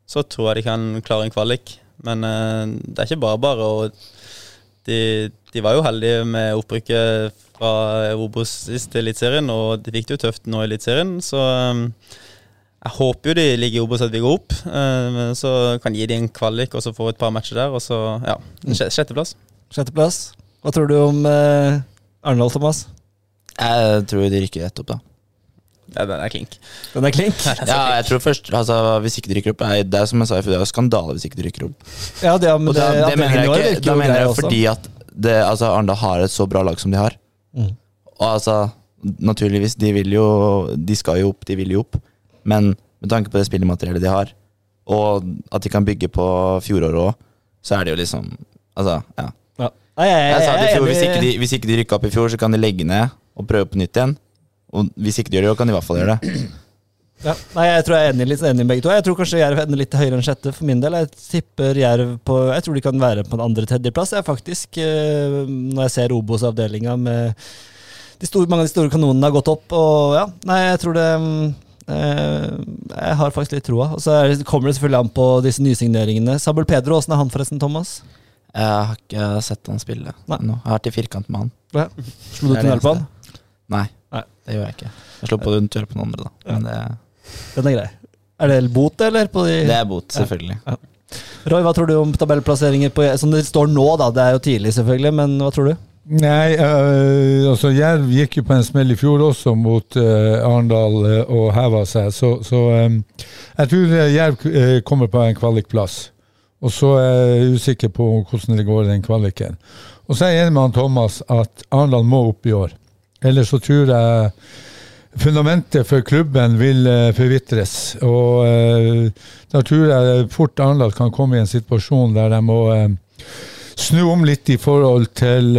så tror jeg de kan klare en kvalik. Men det er ikke bare bare. Og de, de var jo heldige med opprykket fra Obos sist til Eliteserien, og de fikk det jo tøft nå i Eliteserien, så eh, jeg håper jo de ligger i Obos at vi går opp. eh, så kan gi de en kvalik og så få et par matcher der, og så ja, sjetteplass. Sjetteplass. Hva tror du om eh, Arendal, Thomas? Jeg tror de rykker rett opp, da. Ja, den er klink. Den er klink? *laughs* Ja, jeg tror først altså, Hvis ikke de rykker opp er, Det er som jeg sa i fjor, det er skandale hvis ikke de rykker opp. Ja, det, men da, det, det mener jeg ikke Da mener jeg også. fordi at det, altså, Arendal har et så bra lag som de har. Mm. Og altså, naturligvis, de vil jo De skal jo opp, de vil jo opp. Men med tanke på det spillemateriellet de har, og at de kan bygge på fjoråret òg, så er det jo liksom Altså, ja. Ja. Jeg, jeg, Jeg sa det i er fjor, hvis ikke, de, hvis ikke de rykka opp i fjor, så kan de legge ned og prøve på nytt igjen. Og hvis ikke de gjør det, kan de i hvert fall gjøre det. Ja. Nei, jeg tror jeg er enig, litt enig med begge to. Jeg tror kanskje Jerv ender litt høyere enn sjette for min del. Jeg tipper Jerv på Jeg tror de kan være på en andre-tredjeplass. Jeg faktisk, eh, når jeg ser Obos-avdelinga med de store, mange av de store kanonene har gått opp, og ja Nei, jeg tror det eh, Jeg har faktisk litt troa. Og så er kommer det selvfølgelig an på disse nysigneringene. Sabel Pedro, åssen er han forresten, Thomas? Jeg har ikke sett han spille Nei. nå. Jeg har vært i firkant med han. Ja. Slo du hjelp tunnel på han? Nei. Det gjør jeg ikke. Jeg slår på det eventuelt på den andre, da. Men det, Den er grei. Er det bot, eller? På de det er bot, selvfølgelig. Roy, hva tror du om tabellplasseringer på Som det står nå, da. Det er jo tidlig, selvfølgelig, men hva tror du? Nei, øh, altså Jerv gikk jo på en smell i fjor også mot øh, Arendal øh, og heva seg, så, så jeg tror Jerv øh, kommer på en kvalikplass. Og så er jeg usikker på hvordan det går i den kvaliken. Og så er jeg enig med han Thomas at Arendal må opp i år. Ellers så tror jeg fundamentet for klubben vil eh, forvitres. Og eh, da tror jeg fort Arendal kan komme i en situasjon der de må eh, snu om litt i forhold til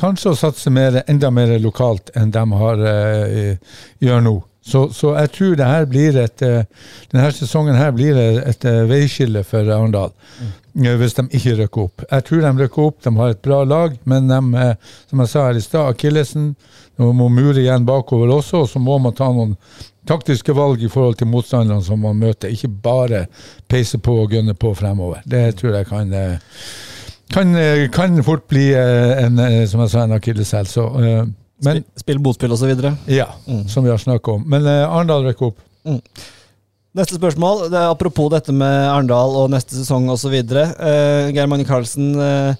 kanskje å satse mer, enda mer lokalt enn de har, gjør nå. Så, så jeg tror det her blir et, denne sesongen her blir et, et veiskille for Arendal. eh, Hvis de ikke rykker opp. Jeg tror de rykker opp, de har et bra lag, men de, eh, som jeg sa her i stad, akillesen må mure igjen bakover også, og så må man ta noen taktiske valg i forhold til motstanderne som man møter. Ikke bare peise på og gønne på fremover. Det tror jeg kan eh, kan, eh, kan fort bli eh, en, eh, som jeg sa, en akilleshæl. Eh, Spill, spill motspill osv. ja, som vi har snakka om. Men eh, Arendal rykker opp. Neste spørsmål. Det er apropos dette med Arendal og neste sesong osv. Uh, Geir Magne Karlsen uh,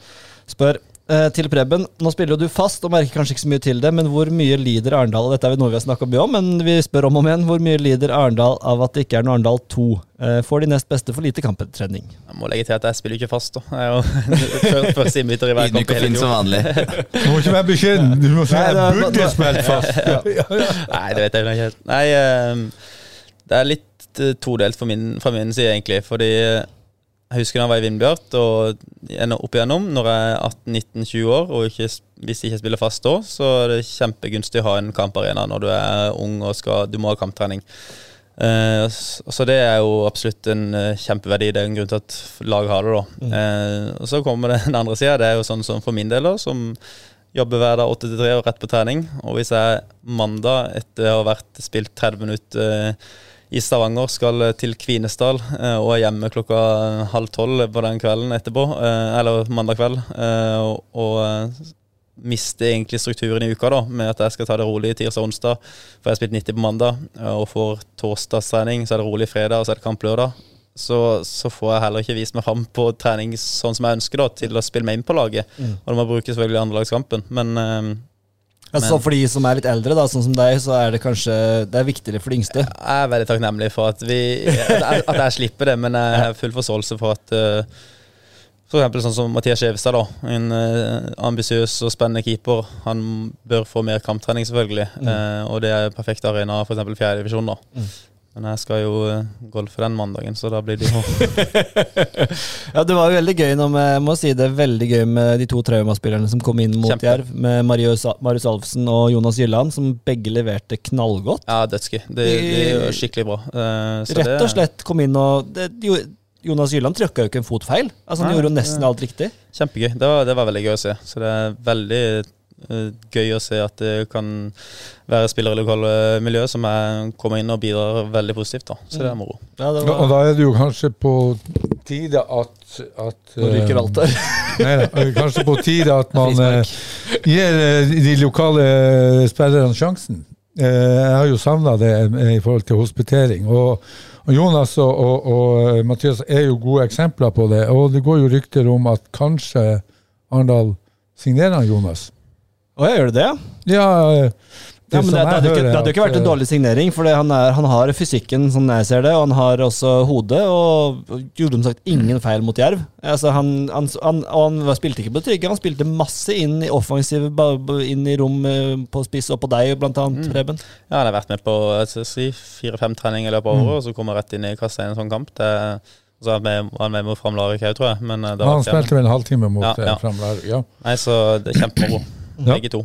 spør uh, til Preben. Nå spiller jo du fast og merker kanskje ikke så mye til det, men hvor mye lider Arendal og Dette er noe vi har snakka mye om, men vi spør om og om igjen. Hvor mye lider Arendal av at det ikke er noe Arendal 2? Uh, får de nest beste for lite kamptrening? Jeg må legge til at jeg spiller ikke fast. da. Jeg er jo før- Første innbytter i hver kamp. Ydmyk og som vanlig. *laughs* Du må ikke være beskjeden. Du må si at jeg burde spilt fast. *laughs* Ja. Nei, det vet jeg ikke helt. Nei, eh, det er litt eh, todelt fra min, fra min side, egentlig. Fordi eh, jeg husker da jeg var i Vindbjart, og opp igjennom, når jeg er 18-19-20 år, og ikke, hvis jeg ikke spiller fast da, så er det kjempegunstig å ha en kamparena når du er ung og skal, du må ha kamptrening. Eh, så det er jo absolutt en eh, kjempeverdi. Det er en grunn til at laget har det. da. Eh, og Så kommer det *laughs* den andre sida. Det er jo sånn som for min del, da, som jobber hver dag 8 til 3 og rett på trening. Og hvis jeg mandag, etter å ha vært spilt 30 minutter eh, i Stavanger, skal eh, til Kvinesdal eh, og er hjemme klokka halv tolv på den kvelden etterpå, eh, eller mandag kveld, eh, og, eh, mister egentlig strukturen i uka da, med at jeg skal ta det rolig tirsdag og onsdag, for jeg har spilt 90 på mandag, eh, og får torsdagstrening, så er det rolig fredag, og så er det kamp lørdag. Så, så får jeg heller ikke vist meg fram på trening sånn som jeg ønsker, da, til å spille meg inn på laget. Og det må bruke selvfølgelig andrelagskampen. Men eh, Altså, for de som er litt eldre, da, sånn som deg, så er det kanskje Det er viktigere for de yngste. Jeg er veldig takknemlig for at, vi, at, at jeg slipper det, men jeg har full forståelse for at uh, for eksempel sånn som Mathias Skjevestad, da. En uh, ambisiøs og spennende keeper. Han bør få mer kamptrening, selvfølgelig. Uh, og det er perfekt arena, for f.eks. fjerdedivisjon, da. Men jeg skal jo uh, golfe den mandagen, så da blir det jo *laughs* *laughs* Ja, Det var jo veldig gøy nå med, jeg må si det veldig gøy med de to Trauma-spillerne som kom inn mot Kjempe. Jerv, med Marius, Marius Alfsen og Jonas Gylland, som begge leverte knallgodt. Ja, dødsgøy. Det, det er jo skikkelig bra. Uh, så Rett og slett kom inn og det, jo, Jonas Gylland trykka jo ikke en fot feil. Altså Han Nei, gjorde jo nesten alt riktig. Kjempegøy. Det var, det var veldig gøy å se. Så det er veldig eh, gøy å se at det kan være spillere i lokale miljø som er, kommer inn og bidrar veldig positivt. da. Så det er moro. Ja, det Og da er det jo kanskje på tide at, at Nå ryker eh, alt der. *laughs* Nei da, eh, kanskje på tide at *laughs* man eh, gir eh, de lokale spillerne sjansen. Eh, Jeg har jo savna det eh, i forhold til hospitering. Og, og Jonas og, og, og eh, Mathias er jo gode eksempler på det. Og det går jo rykter om at kanskje Arendal signerer Jonas. Å, ja, gjør det det, ja? Ja, men det, det, hadde ikke, det hadde jo ikke vært en eh, dårlig signering, for han, han har fysikken, sånn jeg ser det, og han har også hodet, og gjorde som sagt ingen feil mot Jerv. Altså, han, han, han, og han spilte ikke på trygge, han spilte masse inn i ba- inn i rom eh, på spiss og på deg, blant annet, Preben. Ja, han har vært med på si, fire-fem treninger i løpet av året, og så kommer han rett inn i kassa i en sånn kamp. Det, så han med, var han med mot Fram Larvik òg, tror jeg. Men eh, det var Han spilte vel en halvtime mot Ja, ja, ja. Fram Larvik. Ja. Nei, så det er kjempemoro. Ja. Begge to.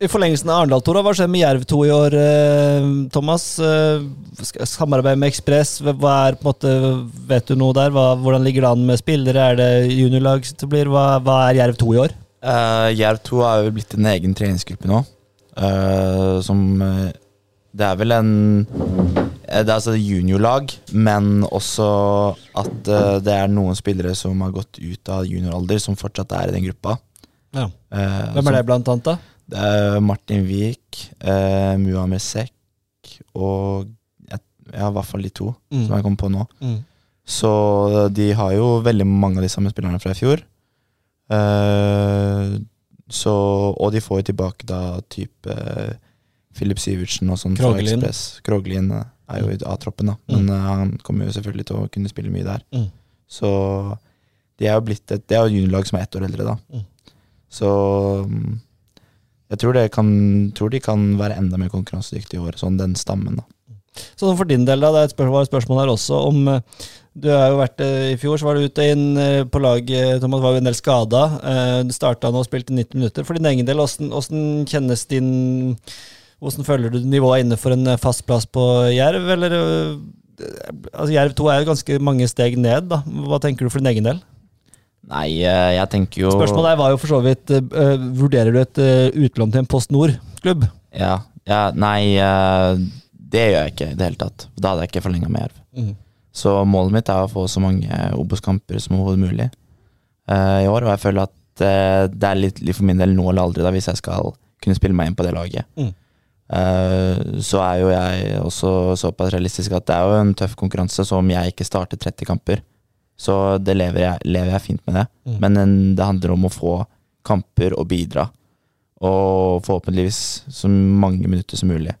I forlengelsen av Arendal-Tora, hva skjer med Jerv 2 i år, eh, Thomas? Eh, Samarbeid med Ekspress, hva er på en måte, vet du noe der? Hva, hvordan ligger det an med spillere? Er det juniorlag som blir? Hva, hva er Jerv 2 i år? Uh, Jerv 2 er jo blitt en egen treningsgruppe nå. Uh, som Det er vel en Det er altså juniorlag, men også at uh, det er noen spillere som har gått ut av junioralder, som fortsatt er i den gruppa. Ja. Eh, Hvem er det, blant annet? da? Det er Martin Wiik, eh, Muhammed Sekk og jeg, ja, i hvert fall de to Mm. som jeg kom på nå. Mm. Så de har jo veldig mange av de samme spillerne fra i fjor. Eh, så, og de får jo tilbake da type uh, Philip Sivertsen og sånn fra Kroglin Ekspress. Krogelin eh, er jo i A-troppen, da. Men mm. han kommer jo selvfølgelig til å kunne spille mye der. Mm. Så de er jo blitt et Det er jo juniorlag som er ett år eldre, da. Så mm, jeg tror, kan, tror de kan være enda mer konkurransedyktige i år, sånn den stammen, da. Sånn for din del, da, det er et spørsmål, spørsmål her også om eh, Du har jo vært eh, I fjor så var du ute inn eh, på laget, Thomas, var jo en del skada. Du starta nå og spilte 90 minutter. For din egen del, hvordan, hvordan kjennes din Hvordan føler du nivået inne for en fast plass på Jerv, eller Altså, Jerv 2 er jo ganske mange steg ned, da. Hva tenker du for din egen del? Nei, eh, jeg tenker jo Spørsmålet var jo for så vidt eh, Vurderer du et uh, utlån til en Post Nord-klubb? Ja, ja nei, uh, det gjør jeg ikke i det hele tatt. Da hadde jeg ikke forlenga med Jerv. Mm. Så målet mitt er å få så mange Obos-kamper som overhodet mulig i år. Og jeg føler at det er litt, litt for min del nå eller aldri, da, hvis jeg skal kunne spille meg inn på det laget. Mm. Så er jo jeg også såpass realistisk at det er jo en tøff konkurranse, så om jeg ikke starter 30 kamper, så det lever jeg, lever jeg fint med det. Mm. Men det handler om å få kamper og bidra. Og forhåpentligvis så mange minutter som mulig.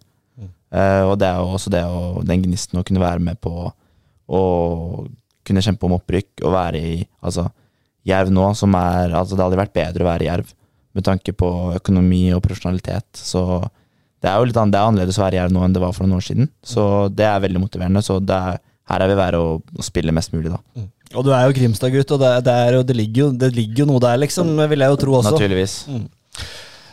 Eh, og det er jo også det å, den gnisten å kunne være med på å kunne kjempe om opprykk og være i altså, Jerv nå, som er altså, Det hadde vært bedre å være i Jerv med tanke på økonomi og profesjonalitet. Så det er jo litt annet, det er annerledes å være i Jerv nå enn det var for noen år siden. Så det er veldig motiverende. Så er, her er vi være å, å spille mest mulig, da. Og du er jo Grimstad-gutt, og det, det, er, jo- det, ligger jo, det ligger jo noe der, liksom, vil jeg jo tro også. Naturligvis.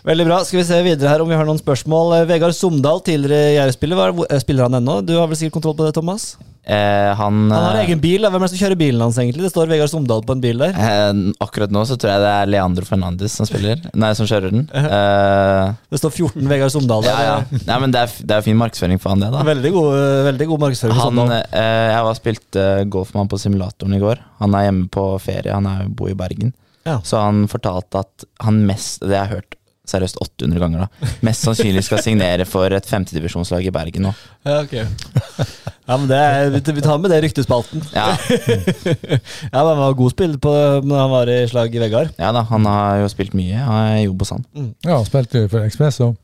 Veldig bra. Skal vi se videre her om vi har noen spørsmål. Eh, Vegard Somdal, tidligere Jerv-spiller. Er- eh, Spiller han ennå? Du har vel sikkert kontroll på det, Thomas? Eh, han Han har eh, egen bil. da. Hvem er det som kjører bilen hans, egentlig? Det står Vegard Somdal på en bil der. eh, Akkurat nå så tror jeg det er Leandro Fernandes som spiller. Nei, som kjører den. *laughs* Eh, Det står 14 Vegard Somdal der. ja, ja. Nei, men det er, det er fin markedsføring for han, det, da. Veldig god, eh, veldig god markedsføring. Han, eh, jeg var spilt golf med han på simulatoren i går. Han er hjemme på ferie, han er, bor i Bergen. Ja. Så han fortalte at han mest Det jeg har hørt seriøst 800 ganger, da. Mest sannsynlig skal signere for et femtedivisjonslag i Bergen nå. Ja, ok. Ja, men det er, vi tar med det ryktespalten. Ja, *laughs* Ja, men Han var god spiller på, når han var i slag i Vegard. ja da, han har jo spilt mye. Han er jobb hos han. Ja, han spilte for Ekspress òg.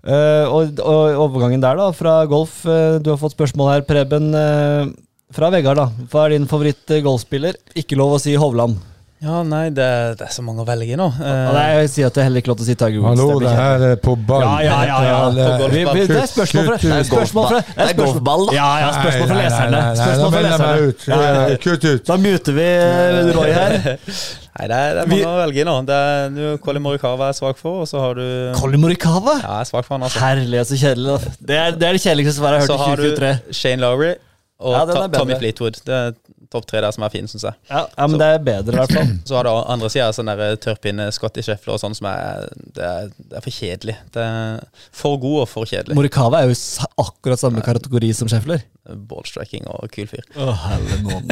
Uh, og, og overgangen der, da, fra golf. Uh, du har fått spørsmål her, Preben. Uh, fra Vegard, da. Hva er din favoritt-golfspiller? Ikke lov å si Hovland. Ja, nei, det, det er så mange å velge i nå. Eh, nei, jeg sier at det er heller ikke lov til å si Tiger Woods. Hallo, det det her er på ball. Ja, ja, ja, ja. det- På golf. Vi, vi, det er spørsmål fra, det er spørsmål fra, Det er golfball, da. Ja, ja, spørsmål fra leserne. Spørsmål fra leserne. Kutt ut. Da muter vi eh, Roy her. Nei, det er, det er mange å velge i nå. Det er, du, Colin Morikawa er svak for, og så har du Colin Morikawa? Ja, jeg er svak for han, altså. Herlig, så kjedelig. Det er det, er det kjedeligste svaret jeg Så har har hørt i du Shane Lowry og Tommy. Fleetwood. Det er topp tre der som er fin, syns jeg. Ja, ja, men det er bedre, i hvert fall. *clears throat* Så har du andre sida sånn der tørrpinne Scotty Scheffler og sånn som er det, er det er for kjedelig. Det er for god og for kjedelig. Morikawa er jo akkurat samme kategori som Schäfler. Ballstriking og kul fyr. Å, månen.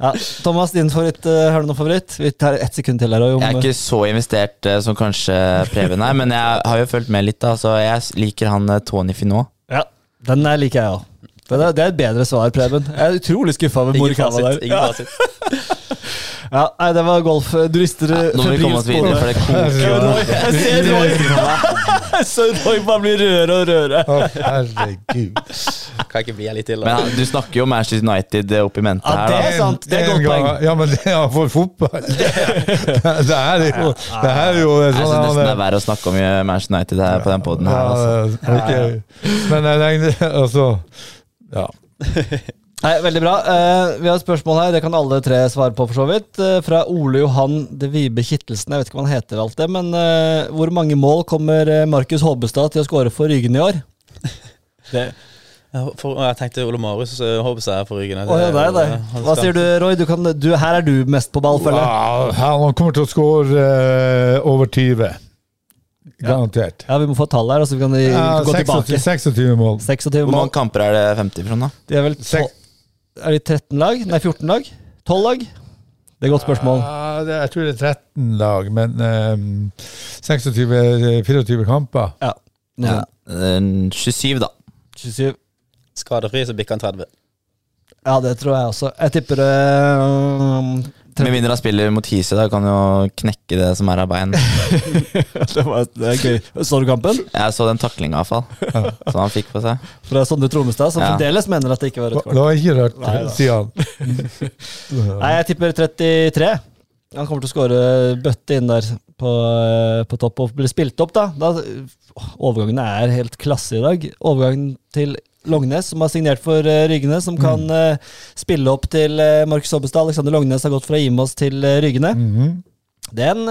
Ja, Thomas, din favoritt, eh, har du noen favoritt? Vi tar ett sekund til her. Om- Jeg er ikke så investert eh, som kanskje Preben er, men jeg har jo fulgt med litt, da. Så jeg liker han eh, Tony Finot. Ja, den liker jeg òg. Det, er- det er et bedre svar, Preben. Jeg er utrolig skuffa med Morikana Morikawa der. Ingen Ja, fasit. *laughs* ja, nei, det var golf. Du rister Ja, nå må vi komme oss videre, for det koker. Roy, jeg ser Roy. Så Roy bare blir rødere og rødere. Å, herregud. Kan ikke bli her litt til. Men da. han- du snakker jo Manchester United eh, opp i mente Ja, her, det er sant. Det er godt poeng. Ja, men det er for fotball. *laughs* Det, det er jo Det er jo Jeg sånn syns nesten det er verre å snakke om Manchester United her på den poden her. Altså. Ja, ok. Men jeg regner Altså, ja. *laughs* Nei, Veldig bra. Eh, vi har et spørsmål her, det kan alle tre svare på, for så vidt. Eh, fra Ole Johan de Vibe Kittelsen. Jeg vet ikke hva han heter, alt det, men eh, hvor mange mål kommer eh, Markus Håbestad til å skåre for Ryggen i år? *laughs* Det, For, jeg tenkte Ole Marius Håbestad håper jeg er for ryggen. Å, ja, det er det. Hva sier du, Roy? Du kan, du, her er du mest på ball, føler jeg. Wow, han kommer til å skåre eh, over 20. Garantert. Ja, Vi må få tall her, så vi kan Ja, gå 26, tilbake. 26 mål. 26 Hvor mange kamper er det 50 fra, nå? De er vel Sek- tol- Er det 13 lag? Nei, 14 lag? 12 lag? Det er et godt spørsmål. Ja, det, jeg tror det er 13 lag, men um, 26-24 kamper. Ja. Ja. eh, 27, da. 27. Skadefri, så bikker han 30. Ja, det tror jeg også. Jeg tipper øh, Med mindre han spiller mot Hise, da kan jo knekke det som er av bein. *laughs* det, var, det er gøy. Så du kampen? Jeg så den taklinga, iallfall. Som han fikk på seg. For det er Sondre Tromestad, som Ja. fremdeles mener at det ikke var rødt Det kort. var ikke rørt, Nei sier han. *laughs* Nei, jeg tipper 33. Han kommer til å skåre bøtte inn der på, øh, på topp og bli spilt opp, da. da overgangene er helt klasse i dag. Overgangen til Longnes, som har signert for uh, Ryggene, som kan uh, spille opp til uh, Markus Hobbestad. Alexander Longnes har gått fra Imos til Ryggene. -hmm. Den,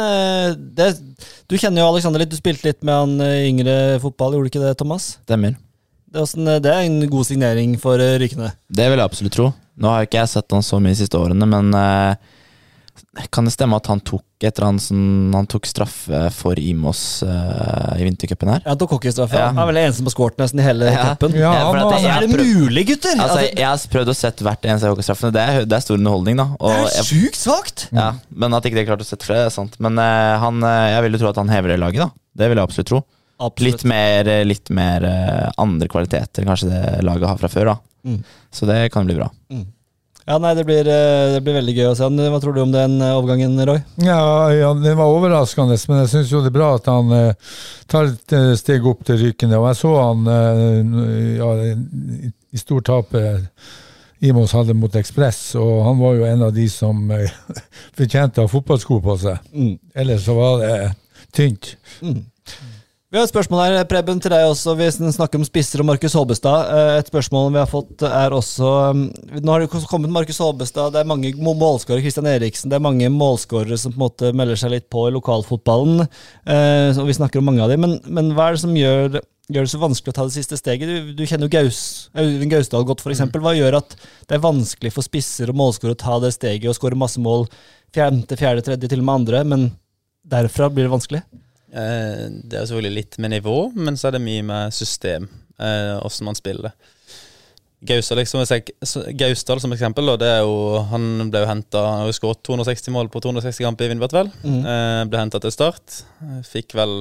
det, du kjenner jo Alexander litt, du spilte litt med han yngre fotball, gjorde du ikke det, Thomas? Stemmer. Det det er en god signering for Ryggene. Det vil jeg absolutt tro. Nå har ikke jeg sett han så mye de siste årene, men eh, kan det stemme at han tok etter han, sånn, han tok straffe for Imos uh, i vintercupen her? Ja, Han tok hockeystraffe. Ja. Han er vel den eneste som har skåret nesten i hele Ja. cupen. Ja, ja at Er det mulig, gutter? Altså, jeg, jeg har prøvd å sette hvert eneste av hockeystraffene. Det, er- det er stor underholdning, da. Og det er sykt sjukt svakt! ja, men at ikke det klarte å sette flere, er sant. Men uh, han, eh, jeg vil jo tro at han hever det laget, da. Det vil jeg absolutt tro. Litt mer, eh, litt mer uh, andre kvaliteter enn kanskje det laget har fra før, da. Mm. Så det kan bli bra. Ja, nei, det blir, eh, det blir veldig gøy å se han. Hva tror du om den eh, overgangen, Roy? Ja, ja, den var overraskende, men jeg syns jo det er bra at han eh, tar et eh, steg opp til Rykende. Og jeg så han eh, ja, i- stortapet Imos hadde mot Ekspress, og han var jo en av de som eh, *laughs* fortjente å ha fotballsko på seg. Ellers så var det tynt. Vi har et spørsmål her, Preben, til deg også. Vi snakker om spisser og Markus Håbestad. Eh, Et spørsmål vi har fått er også um, Nå har det kommet Markus Håbestad, det er mange må- målskårere. Kristian Eriksen, det er mange målskårere som på en måte melder seg litt på i lokalfotballen. Eh, og vi snakker om mange av dem. Men, men hva er det som gjør, gjør det så vanskelig å ta det siste steget? Du, du kjenner jo Gaus, Audun Gausdal godt, f.eks. Hva gjør at det er vanskelig for spisser og målskårere å ta det steget og skåre masse mål? Fjerde, fjerde, tredje, til og med andre. Men derfra blir det vanskelig? Eh, det er selvfølgelig litt med nivå, men så er det mye med system. eh, Åssen man spiller. Gausdal, liksom, Gausdal som eksempel, da, det jo, han ble jo henta Han har skåret 260 mål på 260 kamper i Vindbjart, vel. Mm. Eh, ble henta til start. Eh, Fikk vel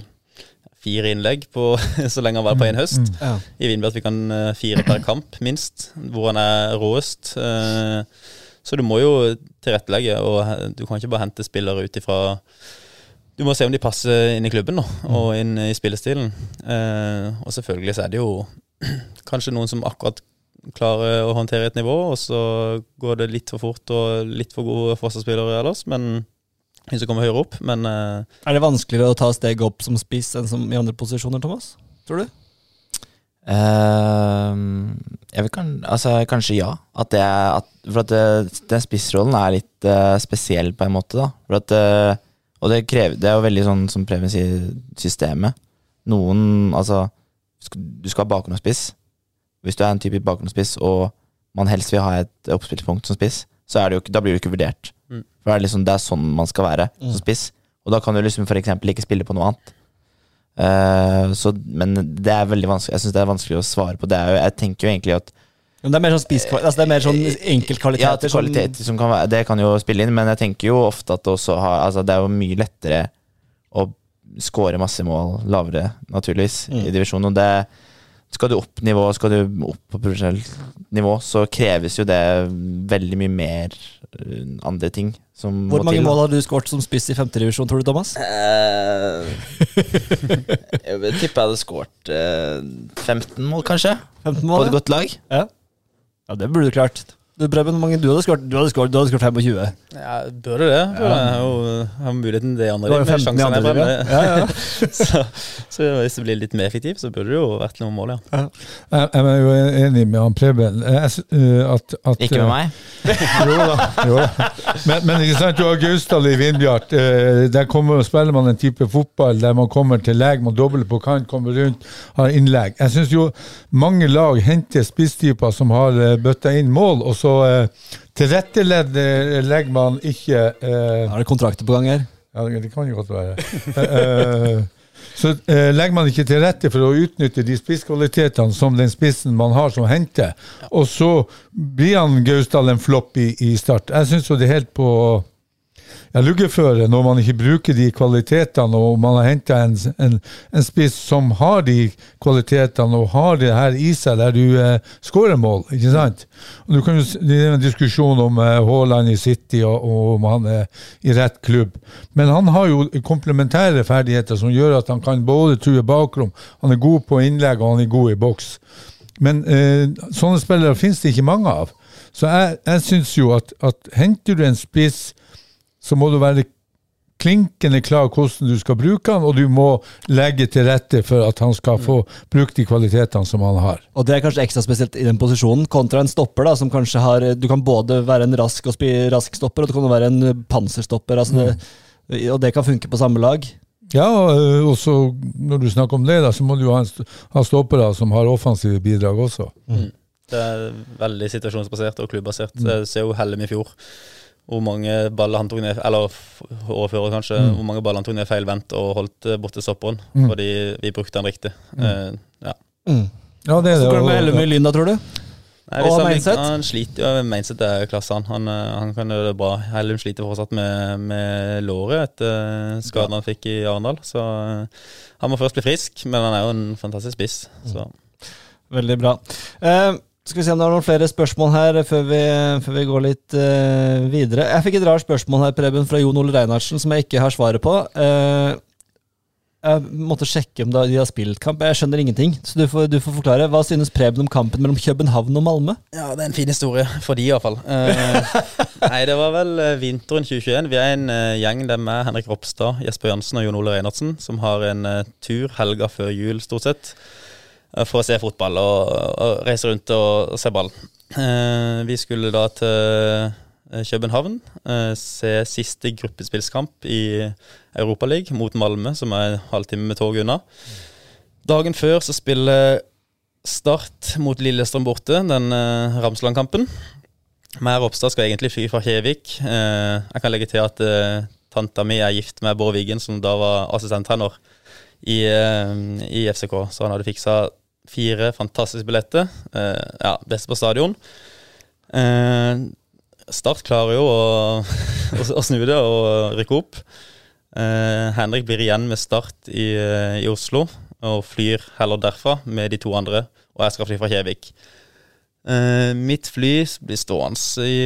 fire innlegg på, *laughs* så lenge han var på en høst. Ja. I Vindbjart fikk han eh, fire per kamp, minst, hvor han er råest. Eh, Så du må jo tilrettelegge, og du kan ikke bare hente spillere ut ifra Du må se om de passer inn i klubben da, og inn i spillestilen. Eh, og selvfølgelig så er det jo *clears throat* kanskje noen som akkurat klarer å håndtere et nivå, og så går det litt for fort og litt for gode forsvarsspillere ellers, men hvis du kommer høyere opp. Men eh, Er det vanskeligere å ta steget opp som spiss enn som i andre posisjoner, Thomas? Tror du? Uh, jeg vil kan, altså, kanskje ja. At det er, at, for at det, den spissrollen er litt uh, spesiell, på en måte. da for at, eh, Og det, krever, det er jo veldig sånn som Preben sier, systemet. Noen Altså, du skal ha bakgrunnsspiss. Hvis du er en type bakgrunnsspiss, og man helst vil ha et oppspillspunkt som spiss, så er det jo da blir du ikke vurdert. Mm. For det er, liksom, det er sånn man skal være Mm. som spiss. Og da kan du liksom eksempel ikke spille på noe annet. Uh, så, men det er veldig vanskelig Jeg synes det er vanskelig å svare på. Det er jo, jeg tenker jo egentlig at Men det er mer sånn spisskvalitet? Altså det er mer sånn enkeltkvaliteter? ja, kvalitet som kan være, Det kan jo spille inn, men jeg tenker jo ofte at det også har Altså det er jo mye lettere å score masse mål lavere, naturligvis, Mm. i divisjonen. Og det skal du opp nivå, skal du opp på profesjonelt nivå, så kreves jo det veldig mye mer eh, andre ting som Hvor mange til. mål har du skåret som spiss i femtedivisjon, tror du, Thomas? Uh, *laughs* jeg tipper tippe jeg hadde skåret uh, 15 mål, kanskje, 15 på et et godt lag. Ja. Ja, det burde du klart. Du, Preben, hvor mange du hadde skåret? Du hadde skåret, du hadde skåret 25. ja, bør det jeg har jo har muligheten til det andre. Du har jo med 15 i andre fremme. liga. Ja, ja. *laughs* så, så hvis det blir litt mer effektivt, så burde det jo vært noen mål, ja. Jeg, jeg er jo enig med han Preben. Jeg eh, At, at, Ikke med meg. Jo da. Jo da. Men, men ikke sant, du har Gausdal i Vindbjart. Eh, Der kommer, spiller man en type fotball der man kommer til leg, man dobler på kant, kommer rundt, har innlegg. Jeg syns jo mange lag henter spisstyper som har eh, bøtta inn mål, og så eh, tilrettelegger legger man ikke eh, Er det kontrakter på gang her? ja, det kan jo godt være. Eh, så eh, legger man ikke til rette for å utnytte de spisskvalitetene som den spissen man har som henter, og så blir han Gausdal en flopp i, i start. Jeg syns jo det er helt på ja, luggeføre når man ikke bruker de kvalitetene, og man har henta en, en, en spiss som har de kvalitetene og har det her i seg, der du eh, skårer mål. ikke sant? Og du kan jo, Det er en diskusjon om eh, Haaland i City og, og om han er i rett klubb. Men han har jo komplementære ferdigheter som gjør at han kan både true bakrom, han er god på innlegg og han er god i boks. Men eh, sånne spillere finnes det ikke mange av. Så jeg, jeg syns jo at, at henter du en spiss så må du være klinkende klar hvordan du skal bruke han, og du må legge til rette for at han skal få brukt de kvalitetene som han har. Og det er kanskje ekstra spesielt i den posisjonen, kontra en stopper, da, som kanskje har Du kan både være en rask og spi, rask stopper, og du kan være en panserstopper. Altså det, og det kan funke på samme lag. Ja, og så når du snakker om det, da, så må du jo ha, ha stoppere som har offensive bidrag også. Det er veldig situasjonsbasert og klubbasert. Jeg ser jo Hellem i fjor. Hvor mange baller han tok ned Eller overfører året før, kanskje. Hvor mange baller han tok ned feilvendt og holdt eh, borte stopperen. Mm. Fordi vi brukte han riktig. Uh, ja. Ja, det er Så det. går det med og- Hellum i Lyn, da, tror du? Nei, Og hvis han, Mainset? han sliter jo Mainset er klasse, han. Han, eh, han kan gjøre det bra. Hellum sliter fortsatt med, med låret etter skaden han fikk i Arendal. Så han må først bli frisk, men han er jo en fantastisk spiss. Så. Veldig bra. Eh, skal vi se om det er noen flere spørsmål her før vi, før vi går litt uh, videre. Jeg fikk et rart spørsmål her, Preben, fra Jon Ole Reinhardsen, som jeg ikke har svaret på. Uh, jeg måtte sjekke om de har spilt kamp. Jeg skjønner ingenting, så du får, du får forklare. Hva synes Preben om kampen mellom København og Malmö? Ja, det er en fin historie for de iallfall. Uh, nei, det var vel eh, vinteren 2021. Vi er en uh, gjeng der med Henrik Ropstad, Jesper Jansen og Jon Ole Reinhardsen, som har en uh, tur helga før jul, stort sett, eh, for å se fotball og, og reise rundt og, og se ball. Eh, vi skulle da til eh, København, eh, se siste gruppespillskamp i Europaligaen mot Malmö, som er en halvtime med tog unna. Dagen før så spiller Start mot Lillestrøm borte, den eh, Ramsland-kampen. Og Ropstad skal egentlig fly fra Kjevik. Eh, jeg kan legge til at eh, tanta mi er gift med Bård Wiggen, som da var assistenttrener i, eh, i FCK. Så han hadde fiksa fire fantastiske billetter. Eh, ja, beste på stadion. Eh, Start klarer jo å, *laughs* å, å snu det og rykke opp. Eh, Henrik blir igjen med start i, eh, i Oslo, og flyr heller derfra med de to andre. Og jeg skal fly fra Kjevik. Eh, mitt fly blir stående i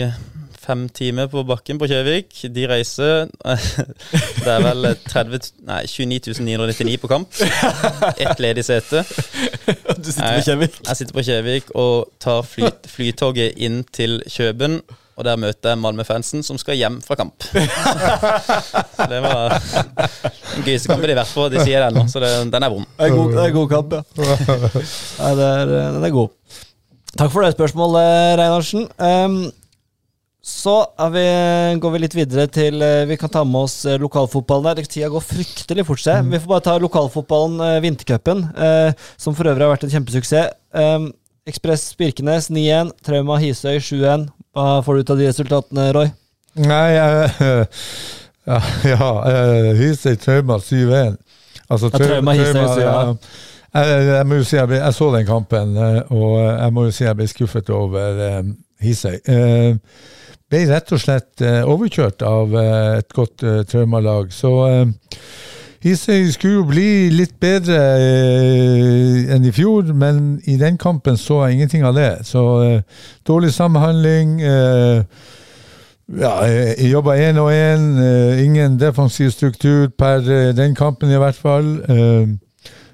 fem timer på bakken på Kjøvik. De reiser *laughs* Det er vel 30, nei, 29 999 på kamp. Ett ledig sete. Du sitter på Kjøvik? Jeg sitter på Kjøvik og tar fly, flytoget inn til Kjøben. Og der møter jeg Malmö-fansen som skal hjem fra kamp. Så det var den gøyeste kampen de har vært på. De sier det nå, så det, den er vond. Det er god, det er god kamp, ja. Nei, det er, den er god. Takk for det spørsmålet, Reinhardsen. Um, så vi, går vi litt videre til eh, Vi kan ta med oss eh, lokalfotballen der. Tida går fryktelig fort. Se. Vi får bare ta lokalfotballen, eh, vintercupen, eh, som for øvrig har vært en kjempesuksess. Eh, Ekspress Birkenes 9-1, Trauma Hisøy 7-1. Hva får du ut av de resultatene, Roy? Nei, jeg *laughs* Ja, ja Hisøy Trauma 7-1. Altså, Ja, Trauma, Hisøy, så ja. Jeg, jeg må jo si jeg, ble, jeg så den kampen, og jeg må jo si jeg ble skuffet over eh, Hisøy. Eh, ble rett og slett eh, overkjørt av eh, et godt eh, traumalag. Så Hisøy skulle jo bli litt bedre enn i fjor, men i den kampen så jeg ingenting av det. Så dårlig samhandling. Ja, jeg jobba én og én. Ingen defensiv struktur per den kampen, i hvert fall.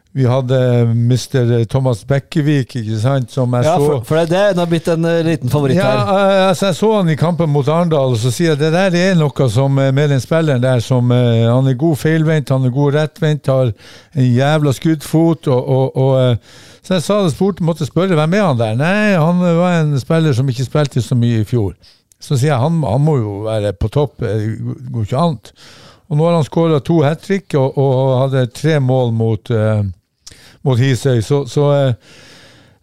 Eh, vi hadde Mr. Thomas Bekkevik, ikke sant, som jeg Ja, så for, for det, har blitt en eh, liten favoritt ja, her. ja, altså jeg så han i kampen mot Arendal, og så sier jeg det der er noe som eh, med den spilleren der som eh, Han er god feilvendt, han er god rettvendt, har en jævla skuddfot, og, og, og eh, Så jeg sa det spurte, måtte spørre hvem er han der? Nei, han var en spiller som ikke spilte så mye i fjor. Så sier jeg han, han må jo være på topp, det går ikke annet. Og nå har han skåra to hat trick og, og hadde tre mål mot, eh, mot Hisøy, så, så eh,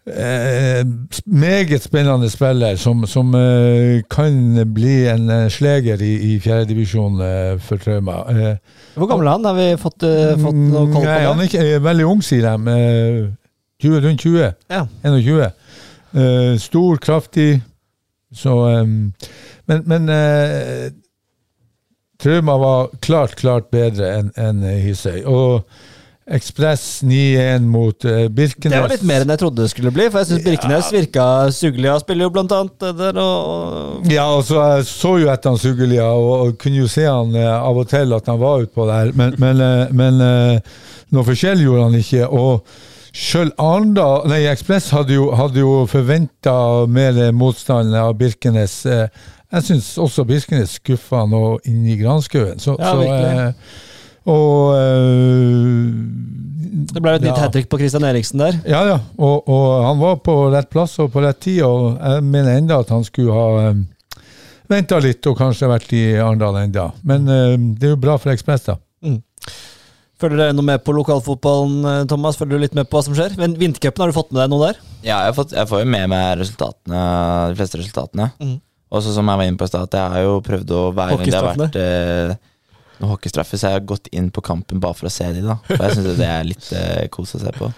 eh, meget spennende spiller som, som eh, kan bli en eh, sleger i, i fjerdedivisjon eh, for Trauma. Eh, Hvor gammel er han? Har vi fått, fått noe koll på Nei, han er ikke, veldig ung, sier de. 20, rundt 20. Ja. 21. Eh, stor, kraftig. Så Men, men Trauma var klart, klart bedre enn enn Hisøy. Og Ekspress 9-1 mot eh, Birkenes. Det var litt mer enn jeg trodde det skulle bli, for jeg syns Birkenes virka Suglia spiller jo blant annet der, og Ja, og så jeg så jo etter han Sugelia, og, kunne jo se han eh, av og til at han var utpå der, men, men, eh, men noe forskjell gjorde han ikke. Og sjøl Arendal Nei, Ekspress hadde jo, hadde jo forventa mer motstand av Birkenes. Jeg syns også Birkenes skuffa nå inni i granskauen. Så, Ja, så, og øh, det ble et nytt ja. hat trick på Christian Eriksen der. Ja, ja. Og, og han var på rett plass og på rett tid, og jeg mener enda at han skulle ha um, venta litt og kanskje vært i Arendal enda. Men um, det er jo bra for Ekspress, da. Følger dere noe med på lokalfotballen, eh, Thomas? Følger du litt med på hva som skjer? Men Vintercupen, har du fått med deg noe der? Ja, jeg, har fått, jeg får jo med meg resultatene, de fleste resultatene. Mhm. Også som jeg var inne på i stad, at jeg har jo prøvd å være det har vært eh, noen hockeystraffer, så jeg har gått inn på kampen bare for å se de da. For jeg syns det er litt eh, kos å se på.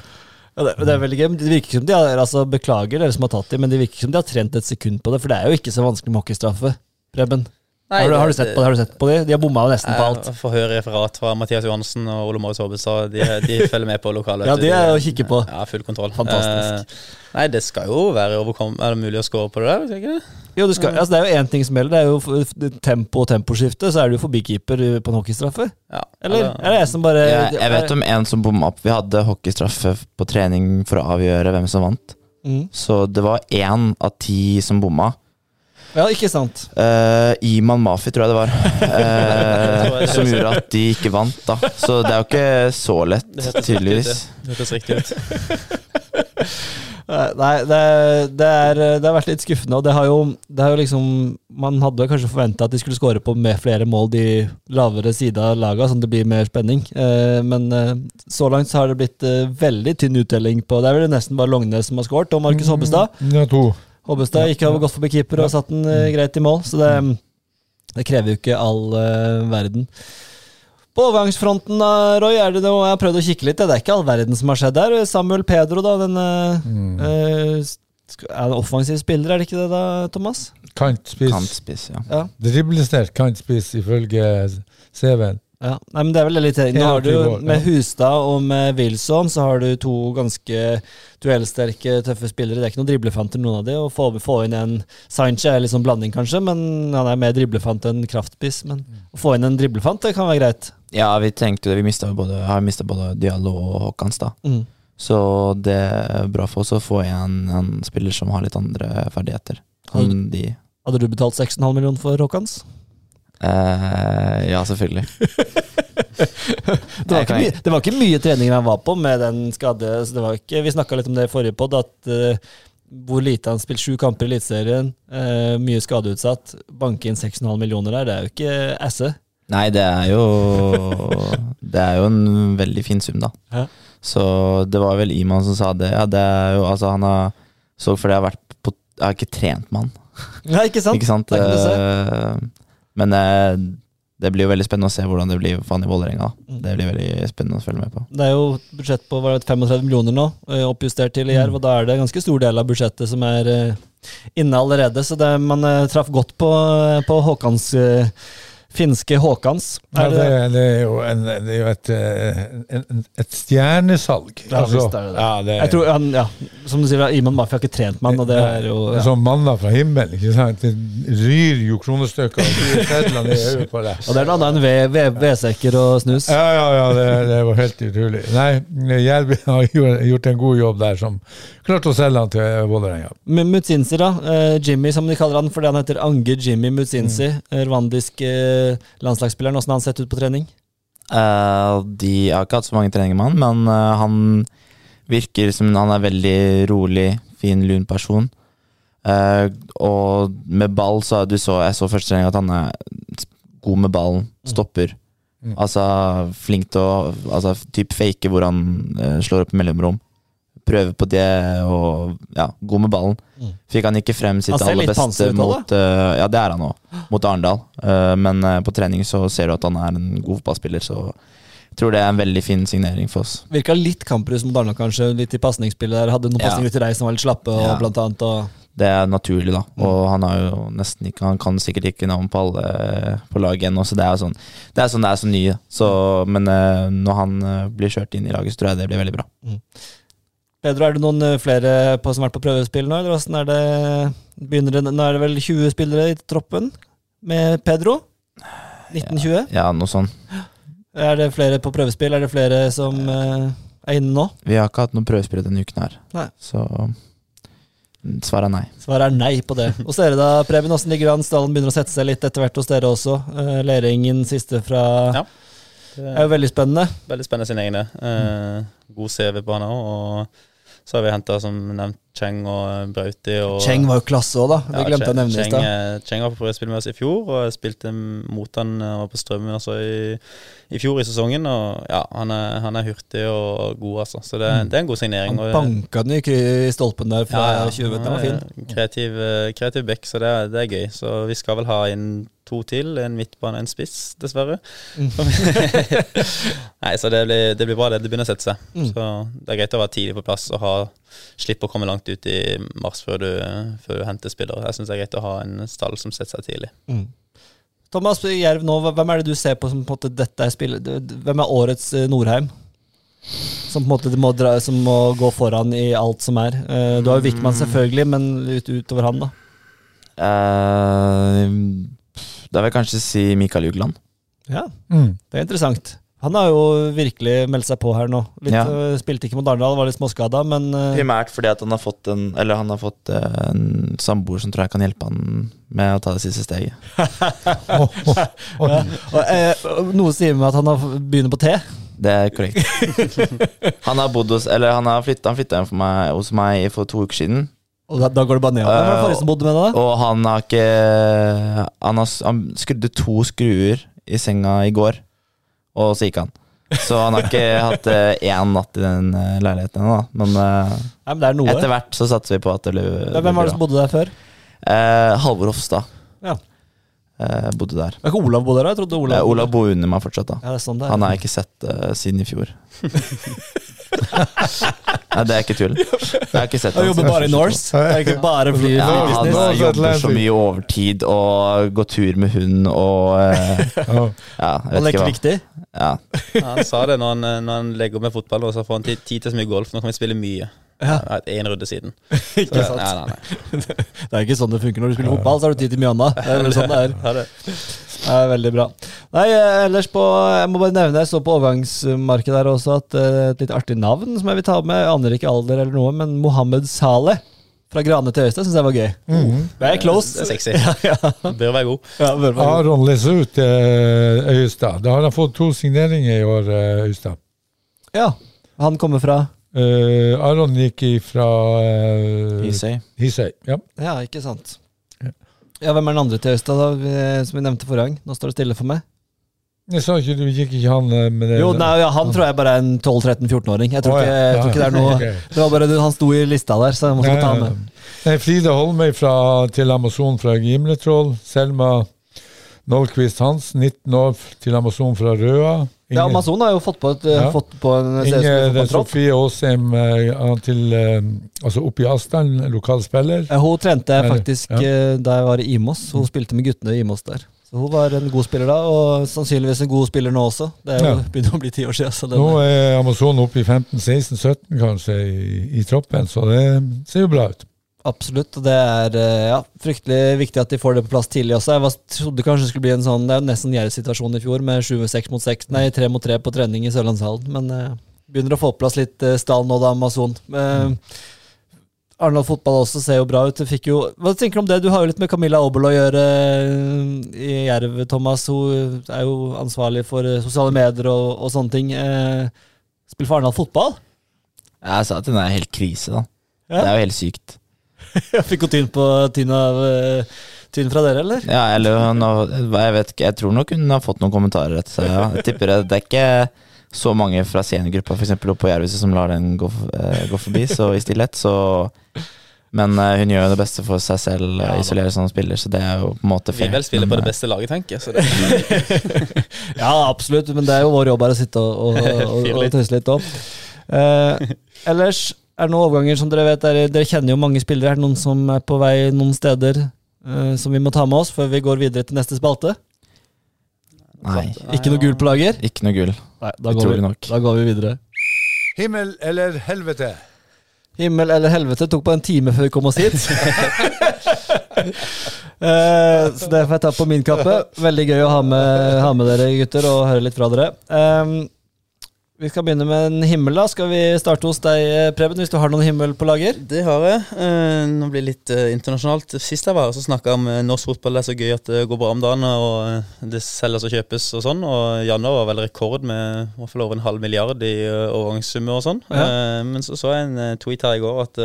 Ja, det, det er veldig gøy. men Det virker som de har altså Beklager dere som har tatt dem, men det virker som de har trent et sekund på det. For det er jo ikke så vanskelig med hockeystraffe. Preben, Nei, har, du, har, du sett på det? har du sett på de? De har bomma nesten på alt. Jeg får høre referat fra Mathias Johansen og Ole Marius Hobbestad. De, de følger med på lokalet. Ja, de er å kikke på. Ja, full kontroll. Fantastisk. Eh, nei, det skal jo være overkom... Er det mulig å score på det der? vet ikke det? Jo, det, skal, altså, det er jo én ting som gjelder. Det er jo tempo og temposkifte. Så er du forbi keeper uh, på en hockeystraffe. Ja, Eller er det jeg som bare Jeg, jeg vet om en som bomma opp. Vi hadde hockeystraffe på trening for å avgjøre hvem som vant. mm. Så det var én av ti som bomma. Ja, ikke sant. Uh, Iman Mafi, tror jeg det var. *laughs* Uh, som gjorde at de ikke vant, da. Så det er jo ikke så lett, tydeligvis. Det hørtes riktig ut. Nei, det, det, er, det har vært litt skuffende. Og det har jo, det har jo liksom Man hadde kanskje forventa at de skulle skåre på med flere mål de lavere sida av laga, sånn at det blir mer spenning. Eh, men eh, så langt så har det blitt eh, veldig tynn uttelling på Det er vel nesten bare Lognes som har skåret, og Markus Hobbestad. Ja, to. Hobbestad gikk over godt forbi keeper og satt den eh, greit i mål, så det, det krever jo ikke all uh, verden. På overgangsfronten, da, Roy, er det noe jeg har prøvd å kikke litt. Det er ikke all verden som har skjedd der. Samuel Pedro, da. Den, eh, sk- er en offensiv spiller, er det ikke det da, Thomas? Kantspiss. Kantspiss, ja. Ja. Driblesterk kantspiss, ifølge CV-en. Ja, nei, men det er vel litt Nå har du Med. Hustad og med Wilson så har du to ganske duellsterke, tøffe spillere. Det er ikke noen driblefanter, noen av de. Å få, få inn en Sainche er litt sånn blanding, kanskje, men han er mer driblefant enn kraftpiss. Men å få inn en driblefant, det kan være greit. Ja, vi tenkte det. Vi mistet både, har mista både Diallo og Håkans, da. Mm. Så det er bra for oss å få igjen en spiller som har litt andre ferdigheter. Han, de Hadde du betalt 6,5 millioner for Håkans? Eh, Ja, selvfølgelig. *laughs* Det var, ikke mye, det var ikke mye treninger han var på med den skade. Så det var ikke, vi snakka litt om det i forrige pod, at uh, hvor lite han spilte sju kamper i Eliteserien, Uh, mye skadeutsatt. Banke inn 6,5 millioner der, det er jo ikke esse. Nei, det er jo Det er jo en veldig fin sum, da. Ja. Så det var vel Iman som sa det. Ja, det er jo Altså, han har Så for jeg har vært på Jeg har ikke trent med han, Nei, ikke sant? ikke sant? Der Men eh, det blir jo veldig spennende å se hvordan det blir for han i Vålerenga. Mm. Det blir veldig spennende å følge med på. Det er jo budsjett på det, 35 millioner nå, eh, oppjustert til i Jerv, og da er det en ganske stor del av budsjettet som er eh, inne allerede. Så det, man eh, traff godt på, på Håkans finske Håkans. Er det, det, det er jo, en, det er jo et, eh, en, et stjernesalg. Ja, visst er det ja, det jeg tror han, ja, Som du sier, Iman Mafia har ikke trent mann. og det er jo ja. Som manna fra himmelen. ikke sant? Det ryr jo kronestykker og de sedlene i øyet på deg. Og det er noe annet enn ved- ved- vedsekker og snus. Ja, ja, ja, det, det var helt utrolig. Nei, Jerv har gjort en god jobb der, som klarte å selge han til Vålerenga. Mutsinsi, da. Eh, Jimmy, som de kaller han fordi han heter Ange Jimmy Mutsinsi. Mm. Rwandisk eh, landslagsspilleren. Åssen har han sett ut på trening? Uh, de har ikke hatt så mange treninger med han, men uh, han virker som han er veldig rolig, fin, lun person. Uh, og med ball så du så, Jeg så første trening at han er god med ballen, stopper. Mm. Altså flink til å altså, typ fake hvor han eh, slår opp i mellomrom. Prøver på det og ja, god med ballen. Mm. Fikk han ikke frem sitt aller beste mot uh, Ja, det er han òg, mot Arendal. Uh, men uh, på trening så ser du at han er en god fotballspiller, så jeg tror det er en veldig fin signering for oss. Virka litt kamprus mot Arendal, kanskje. Litt i pasningsspillet der. Hadde noen Ja. pasninger til deg som var litt slappe, og Ja. blant annet. Og Det er naturlig, da. Og han har jo nesten ikke Han kan sikkert ikke navn på alle på laget ennå, så det er jo sånn det er sånn det er så ny. Så, men når han blir kjørt inn i laget, så tror jeg det blir veldig bra. Pedro, er det noen eh, flere på, som har vært på prøvespill nå, eller åssen er det? Begynner det? Nå er det vel 20 spillere i troppen med Pedro? 1920? Ja, noe sånn. Er det flere på prøvespill? Er det flere som uh, er inne nå? Vi har ikke hatt noen prøvespill denne uken her, Nei. så mm, svaret er nei. Svaret er nei på det. Hos dere da, Preben, åssen ligger det an? Stallen begynner å sette seg litt etter hvert hos dere også. Uh, Leringen siste fra Ja. Det er jo veldig spennende. Veldig spennende sine egne. Eh, god CV på han òg. Og så har vi henta, som nevnt, Cheng og Brauti. Og, Cheng var jo klasse òg, da. Det Ja, glemte jeg å Cheng- nevne i stad. eh, Cheng var på prøvespill med oss i fjor, og jeg spilte mot han og var på Strømmen også i, i fjor i sesongen. Og ja, han er, han er hurtig og god, altså. Så det, det er en god signering. Han banka den i i stolpen der fra Ja, 20 meter, Den var fin. Kreativ, eh, kreativ back, så det det er gøy. Så vi skal vel ha inn to til. En midtbane og en spiss, dessverre. Mm. *laughs* Nei, så det blir, det blir bra. Det, det begynner å sette seg. Mm. Så det er greit å være tidlig på plass og ha, slippe å komme langt ut i mars før du, før du henter spillere. Jeg syns det er greit å ha en stall som setter seg tidlig. Mm. Thomas Jerv nå, hvem er det du ser på som på en måte dette er spillet? Hvem er årets eh, Norheim? Som på en måte må, dra, som må gå foran i alt som er. Eh, Du har jo Wickman selvfølgelig, men ut, utover han, da. Uh, da vil jeg kanskje si Mikael Jugland. Ja, Mm. det er interessant. Han har jo virkelig meldt seg på her nå. Litt, Ja. eh, Spilte ikke mot Arendal, var litt småskada, men uh, Primært fordi at han har fått en Eller han har fått eh, en samboer som tror jeg kan hjelpe han med å ta det siste steget. *laughs* ja. og, eh, og Noe sier meg at han har begynner på T. Det er korrekt. *laughs* Han har bodd hos Eller han har flytta hjem for meg, hos meg for to uker siden. Og da, da går det bare nedover. Deg? Og han har ikke Han, har, han skrudde to skruer i senga i går, og så gikk han. Så han har ikke *laughs* hatt én natt i den eh, leiligheten ennå. Men eh, Nei, men er etter hvert så satser vi på at det blir Hvem var det som bodde der før? Eh, Halvor Hofstad Ja. eh, bodde der. Men ikke Olav bodde der? Jeg trodde Olav, Olav, Olav bor under meg fortsatt, da. Ja, er sånn er. Han har jeg ikke sett uh, siden i fjor. *laughs* Nei, det er ikke tull. *laughs* Jeg har ikke sett Han jobber bare i Norse. Er ikke bare fly, Ja, han eh, jobber så mye overtid og går tur med hund og uh, Ja. Jeg vet ikke hva. riktig. Ja. *laughs* Han sa det når han, eh, når han legger med fotball, og så får han tid tid til så mye golf. Nå kan vi spille mye. Ja. Én runde siden. *laughs* Ikke sant? Nei, nei, nei. *laughs* Det er ikke sånn det funker når du spiller fotball, så har du tid til mye annet. Det er vel sånn det er. Ja, det. Det er veldig bra. Nei, eh, ellers på Jeg må bare nevne, jeg så på overgangsmarkedet der også at eh, et litt artig navn som jeg vil ta med, jeg aner ikke alder eller noe, men Mohammed Saleh fra Grane til Øystein syns jeg var gøy. Det er close. Det er sexy. Ja, ja. Bør være god. ja, bør være god. Aron ut eh, Øyestad. Da har han fått to signeringer i år, Øystad. Øyestad. ja. Han kommer fra Eh, Aron gikk fra eh, Hisøy. Hisøy. Ja. Ja, ikke sant. Ja, Hvem er den andre til Øystad, da, som vi nevnte forrige gang? Nå står det stille for meg. Jeg sa ikke du gikk ikke han eh, med det Jo, nei, ja, Han tror jeg bare er en 12-13-14-åring. Jeg, tror ikke- jeg tror ikke det er noe okay. Det var bare Han sto i lista der, så jeg måtte Ja, ta han med. Nei, Frida Holmøy fra, til Amazon fra Gimletroll. Selma Nålquist Hansen, 19 år, til Amazon fra Røa. Ja, Amazon har jo fått på, et, Ja. fått på en Inger. Sofie Aasheim eh, til eh, Altså oppe i Asdalen, lokal spiller. Hun trente jeg faktisk ja. eh, da jeg var i Imos. Hun spilte med guttene i Imos der. Så hun var en god spiller da, og sannsynligvis en god spiller nå også. Det er jo Ja. *laughs* begynner å bli ti år siden. Nå er Amazon oppe i 15-16-17 kanskje i, i troppen, så det ser jo bra ut. Absolutt. og Det er eh, ja, fryktelig viktig at de får det på plass tidlig også. Jeg var, trodde kanskje det skulle bli en sånn Det er jo nesten Jerv-situasjon i fjor, med 7-6 mot 6, nei 3 mot 3 på trening i Sørlandshallen. Men eh, begynner å få på plass litt eh, stall nå, da, Amazon. Eh, Arendal fotball også ser jo bra ut. Fikk jo, hva tenker du om det? Du har jo litt med Camilla Aabel å gjøre eh, i Jerv, Thomas. Hun er jo ansvarlig for eh, sosiale medier og, og sånne ting. Eh, Spiller for Arendal fotball? Jeg sa at den er helt krise, da. Ja. Det er jo helt sykt. *laughs* jeg Fikk hun tynn, på tynn, av tynn fra dere, eller? Ja, eller hun har- jeg vet ikke, jeg tror nok hun har fått noen kommentarer. Ja. Jeg tipper det, det er ikke så mange fra seniorgruppa eksempel, oppe på Jervhuset som lar den gå, eh, gå forbi så i stillhet. Så, men uh, hun gjør jo det beste for seg selv, uh, isolerer som spiller, så det er jo på en måte Vi vil vel spiller men, på det beste laget, tenker jeg. Så det, *laughs* Ja, absolutt, men det er jo vår jobb her å sitte og, og, *laughs* og, og tøyse litt òg. Ellers er det noen overganger som dere vet er, Dere kjenner jo mange spillere. Er det noen som er på vei noen steder som vi må ta med oss før vi går videre til neste spalte? Nei, Ikke noe gull på lager? ikke noe gull. Nei, da går, vi, da går vi videre. Himmel eller helvete? Himmel eller helvete tok bare en time før vi kom oss hit. *laughs* Eh, så det får jeg ta på min kappe. Veldig gøy å ha med, ha med dere gutter og høre litt fra dere. Ehm, vi skal begynne med en himmel. da Skal vi starte hos deg, eh, Preben, hvis du har noen himmel på lager? det har jeg. Eh, nå blir det litt eh, internasjonalt. Sist jeg var her, så snakka jeg om norsk fotball. Det er så gøy at det går bra om dagen, og det selges og kjøpes og sånn. Og januar var vel rekord med i hvert fall over en halv milliard i overgangssummer og sånn. Ja. Men så så jeg en tweet her i går at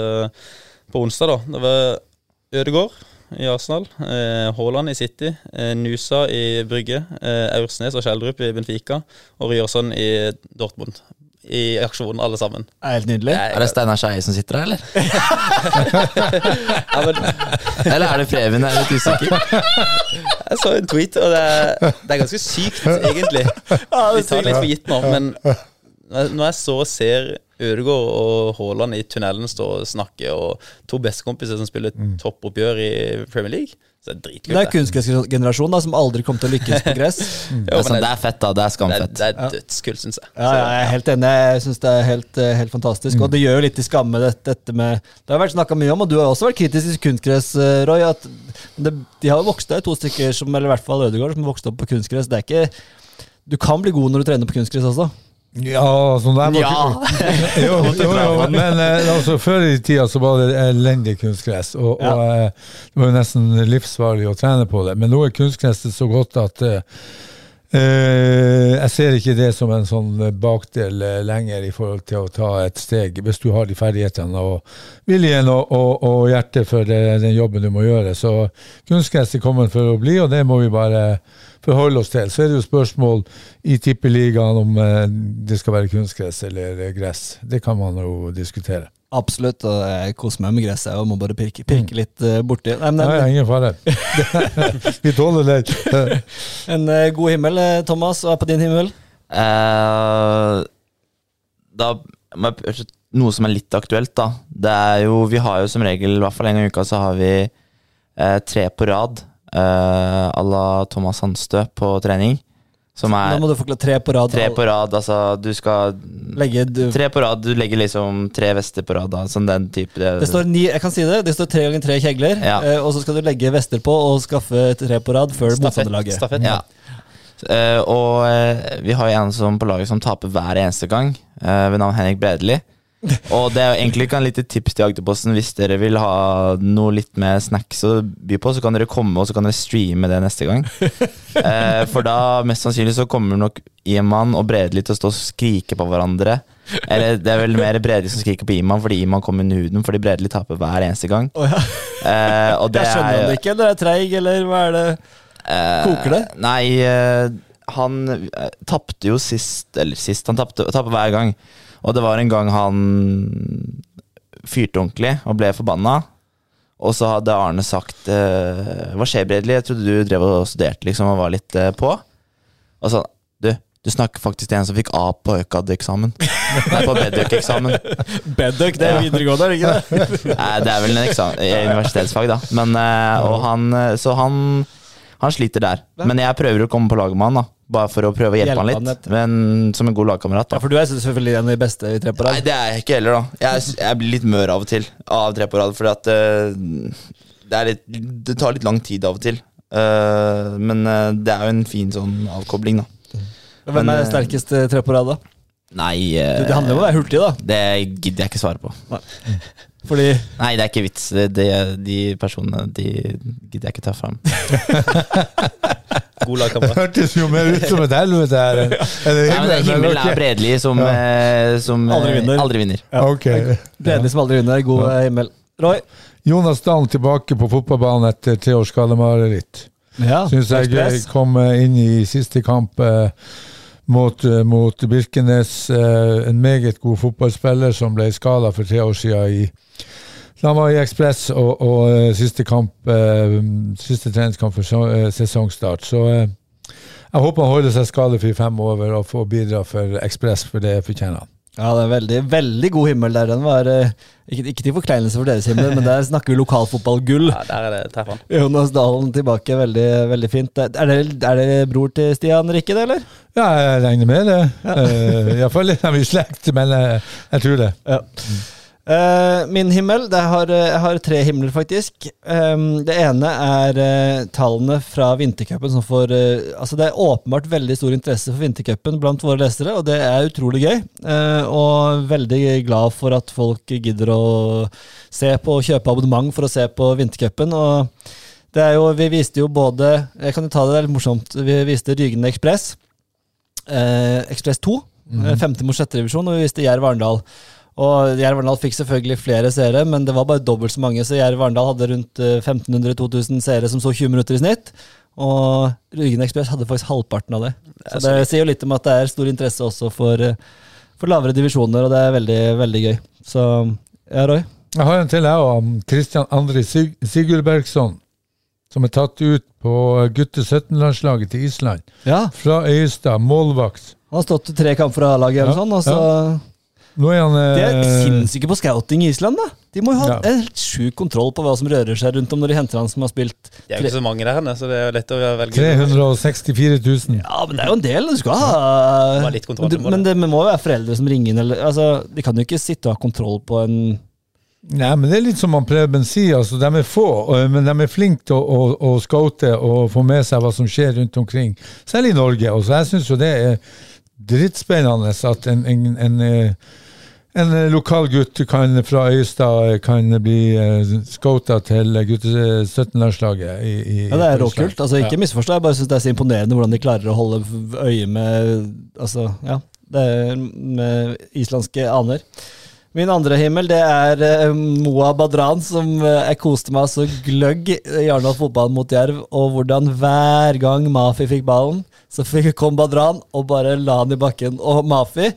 på onsdag, da Det var Ødegård i Arsenal, eh, Haaland i City, eh, Nusa i Brygge, eh, Aursnes og Skjeldrup i Benfica og Ryerson i Dortmund. I aksjonen, alle sammen. Helt nydelig. Er det Steinar Skeie som sitter der, eller? *laughs* Ja, men, Eller er det Preben? Jeg er litt usikker. jeg så en tweet, og det er, det er ganske sykt, egentlig. Vi tar det litt for gitt nå, men når jeg så og ser Ødegaard og Haaland i tunnelen stå og snakke, og to bestekompiser som spiller toppoppgjør i Premier League, så er det Det er dritkult. det. kunstgressgenerasjonen da, som aldri kommer til å lykkes på gress. *laughs* Jo, Det er, sånn, det det, er fett, da. Det er er, skamfett. det er dødskult, syns jeg. Ja, ja, jeg er helt enig. Jeg syns det er helt, eh, helt fantastisk. Og det gjør jo litt i skamme, dette, dette med Det har vært snakka mye om, og du har også vært kritisk til kunstgress, eh, Roy. At det, de har jo vokst det er to stykker, som, eller i hvert fall Ødegaard, som har vokst opp på kunstgress. Det er ikke Du kan bli god når du trener på kunstgress også. Ja, sånn der var *laughs* jo, jo, jo, men eh, altså, før i tida så var det elendig kunstgress, og, Ja. og eh, det var jo nesten livsfarlig å trene på det. Men nå er kunstgresset så godt at eh, jeg ser ikke det som en sånn bakdel lenger i forhold til å ta et steg, hvis du har de ferdighetene og viljen og, og, og hjertet for det, den jobben du må gjøre. Så kunstgress er kommet for å bli, og det må vi bare forholde oss til. Så er det jo spørsmål i tippeligaen om eh, det skal være kunstgress eller eh, gress. Det kan man jo diskutere. Absolutt. Og jeg koser meg med gresset og må bare pirke, pirke litt eh, borti. Nei, men ja, ingen fare. *laughs* vi tåler det. *laughs* En god himmel. Thomas, hva er på din himmel? Uh, da men Noe som er litt aktuelt, da. Det er jo Vi har jo som regel, i hvert fall en gang i uka, så har vi eh, tre på rad eh, à la Thomas Sandstø på trening. Som Nå er må du forklare tre på rad. tre på rad, altså du skal Legge, du, Tre på rad, du legger liksom tre vester på rad, da. Sånn den type det, det står ni, jeg kan si det, det står tre ganger tre kjegler, Ja. eh, og så skal du legge vester på og skaffe tre på rad før motstanderlaget. Stafett. Ja. Uh, og uh, vi har jo en som på laget som taper hver eneste gang, ved navn Henrik Bredeli. *laughs* Og det er jo egentlig ikke en lite tips til Agderposten hvis dere vil ha noe litt med snacks å by på, så kan dere komme og så kan dere streame det neste gang. *laughs* Eh, for da mest sannsynlig så kommer nok Iman og Bredli til å stå og skrike på hverandre. Eller det er vel mer Bredli som skriker på Iman fordi Iman kommer under huden, fordi Bredli taper hver eneste gang. Oh, ja. Eh, og *laughs* det Jeg skjønner er han det ikke, eller er treig, eller hva er det? Eh, Koker det? Nei, eh, han uh, tapte jo sist Eller sist, han tapte hver gang. Og det var en gang han fyrte ordentlig og ble forbanna. Og så hadde Arne sagt eh, Hva skjer, Bredli? Jeg trodde du drev og studerte liksom og var litt eh, på. Og så Du, du snakker faktisk til en som fikk A på ØKAD-eksamen. *laughs* Nei, på Bedøk-eksamen. *laughs* Bedøk, det er videregående, er det ikke det? *laughs* Nei, det er vel en eksamen, i universitetsfag, da. Men, eh, og han, eh, så han, han sliter der. Men jeg prøver å komme på lag med han, da. Bare for å prøve å hjelpe, Hjelpe han litt. Men som en god lagkamerat, Ja, for du er selvfølgelig en av de beste i tre på Nei, det er jeg ikke heller, da. Jeg, jeg blir litt mør av og til av tre på rad, fordi at uh, det, litt, det tar litt lang tid av og til. Uh, men uh, det er jo en fin sånn avkobling, da. Hvem men, er sterkest tre på rad, da? Nei Det handler om å være hurtig, da. Det gidder jeg ikke svare på. Fordi Nei, det er ikke vits. Det, det, de personene de gidder jeg ikke ta fram. God lagkamerat. Hørtes jo mer ut som et helvete her. Er det det Nei, men det er himmelen, himmelen er Bredli som, ja. som eh, Aldri vinner. Aldri vinner. Ok. Bredli som aldri vinner, god ja. himmel. Roy? Jonas Dahl tilbake på fotballbanen etter tre års skademareritt. Ja, Syns jeg kom eh, inn i siste kamp eh, mot, eh, mot Birkenes. eh, En meget god fotballspiller som ble skada for tre år siden i han var i Ekspress og, og eh, siste kamp Siste treningskamp for sesongstart. Så jeg håper han holder seg skadefri fremover og får bidra for Ekspress, for det fortjener han. Ja, det er veldig, veldig god himmel der. Den var eh, ikke, ikke til forkleinelse for deres himmel, men der snakker vi lokalfotballgull. Ja, der er det treffer han. Jonas Dalen tilbake, veldig, veldig fint. Er det, er det bror til Stian Rikke, det, eller? Ja, jeg regner med det. Uh, Iallfall litt av i slekt, men uh, jeg tror det. Ja. Eh, min himmel det har, eh, Jeg har tre himler, faktisk. Um, det ene er uh, tallene fra vintercupen. eh, altså Det er åpenbart veldig stor interesse for vintercupen blant våre lesere, og det er utrolig gøy. Og veldig glad for at folk gidder å se på og kjøpe abonnement for å se på vintercupen. Og det er jo, vi viste jo både Jeg kan jo ta det, det er litt morsomt. Vi viste Rygende Ekspress. Eh, Ekspress 2. eh, Femte mot sjette divisjon, og vi viste Jerv Arendal. Og Jerv Arendal fikk selvfølgelig flere seere, men det var bare dobbelt så mange. Så Jerv Arendal hadde rundt eh, 1500-2000 seere som så 20 minutter i snitt. Og Ryggen Ekspress hadde faktisk halvparten av det. Så det sier jo litt om at det er stor interesse også for, eh, for lavere divisjoner, og det er veldig, veldig gøy. Så ja, Roy. Jeg har en til, jeg òg. Kristian André Sig Sigurbergsson. Som er tatt ut på gutte 17-landslaget til Island. Ja, Fra Øyestad, målvakt. Han har stått tre kamper for A-laget eller Ja, sånn, og så er han De er eh, sinnssyke på scouting i Island, da. De må jo ha Ja. en helt sjuk kontroll på hva som rører seg rundt om når de henter han som har spilt Det er jo ikke så mange der henne, så det er jo lett å velge. 364 000. Ja, men det er jo en del. Du skal ha ja. litt kontroll, Men det, men det må jo være foreldre som ringer inn, eller Altså, de kan jo ikke sitte og ha kontroll på en Nei, men det er litt som han Preben sier, altså, de er få, men de er flinke til å, å, å scoute og få med seg hva som skjer rundt omkring, selv i Norge. Og så jeg syns jo det er drittspennende at en, en, en, eh, en lokal gutt kan, fra Øyestad kan bli uh, scouta til gutte 17-landslaget. i, i, Ja, det er råkult. Altså, ikke misforstå, jeg bare syns det er så imponerende hvordan de klarer å holde øye med Altså, ja. Det med islandske aner. Min andre himmel det er eh, Moa Badran, som eh, jeg koste meg så gløgg i Arendal fotball mot Jerv, og hvordan hver gang Mafi fikk ballen, så kom Badran og bare la han i bakken. Og Mafi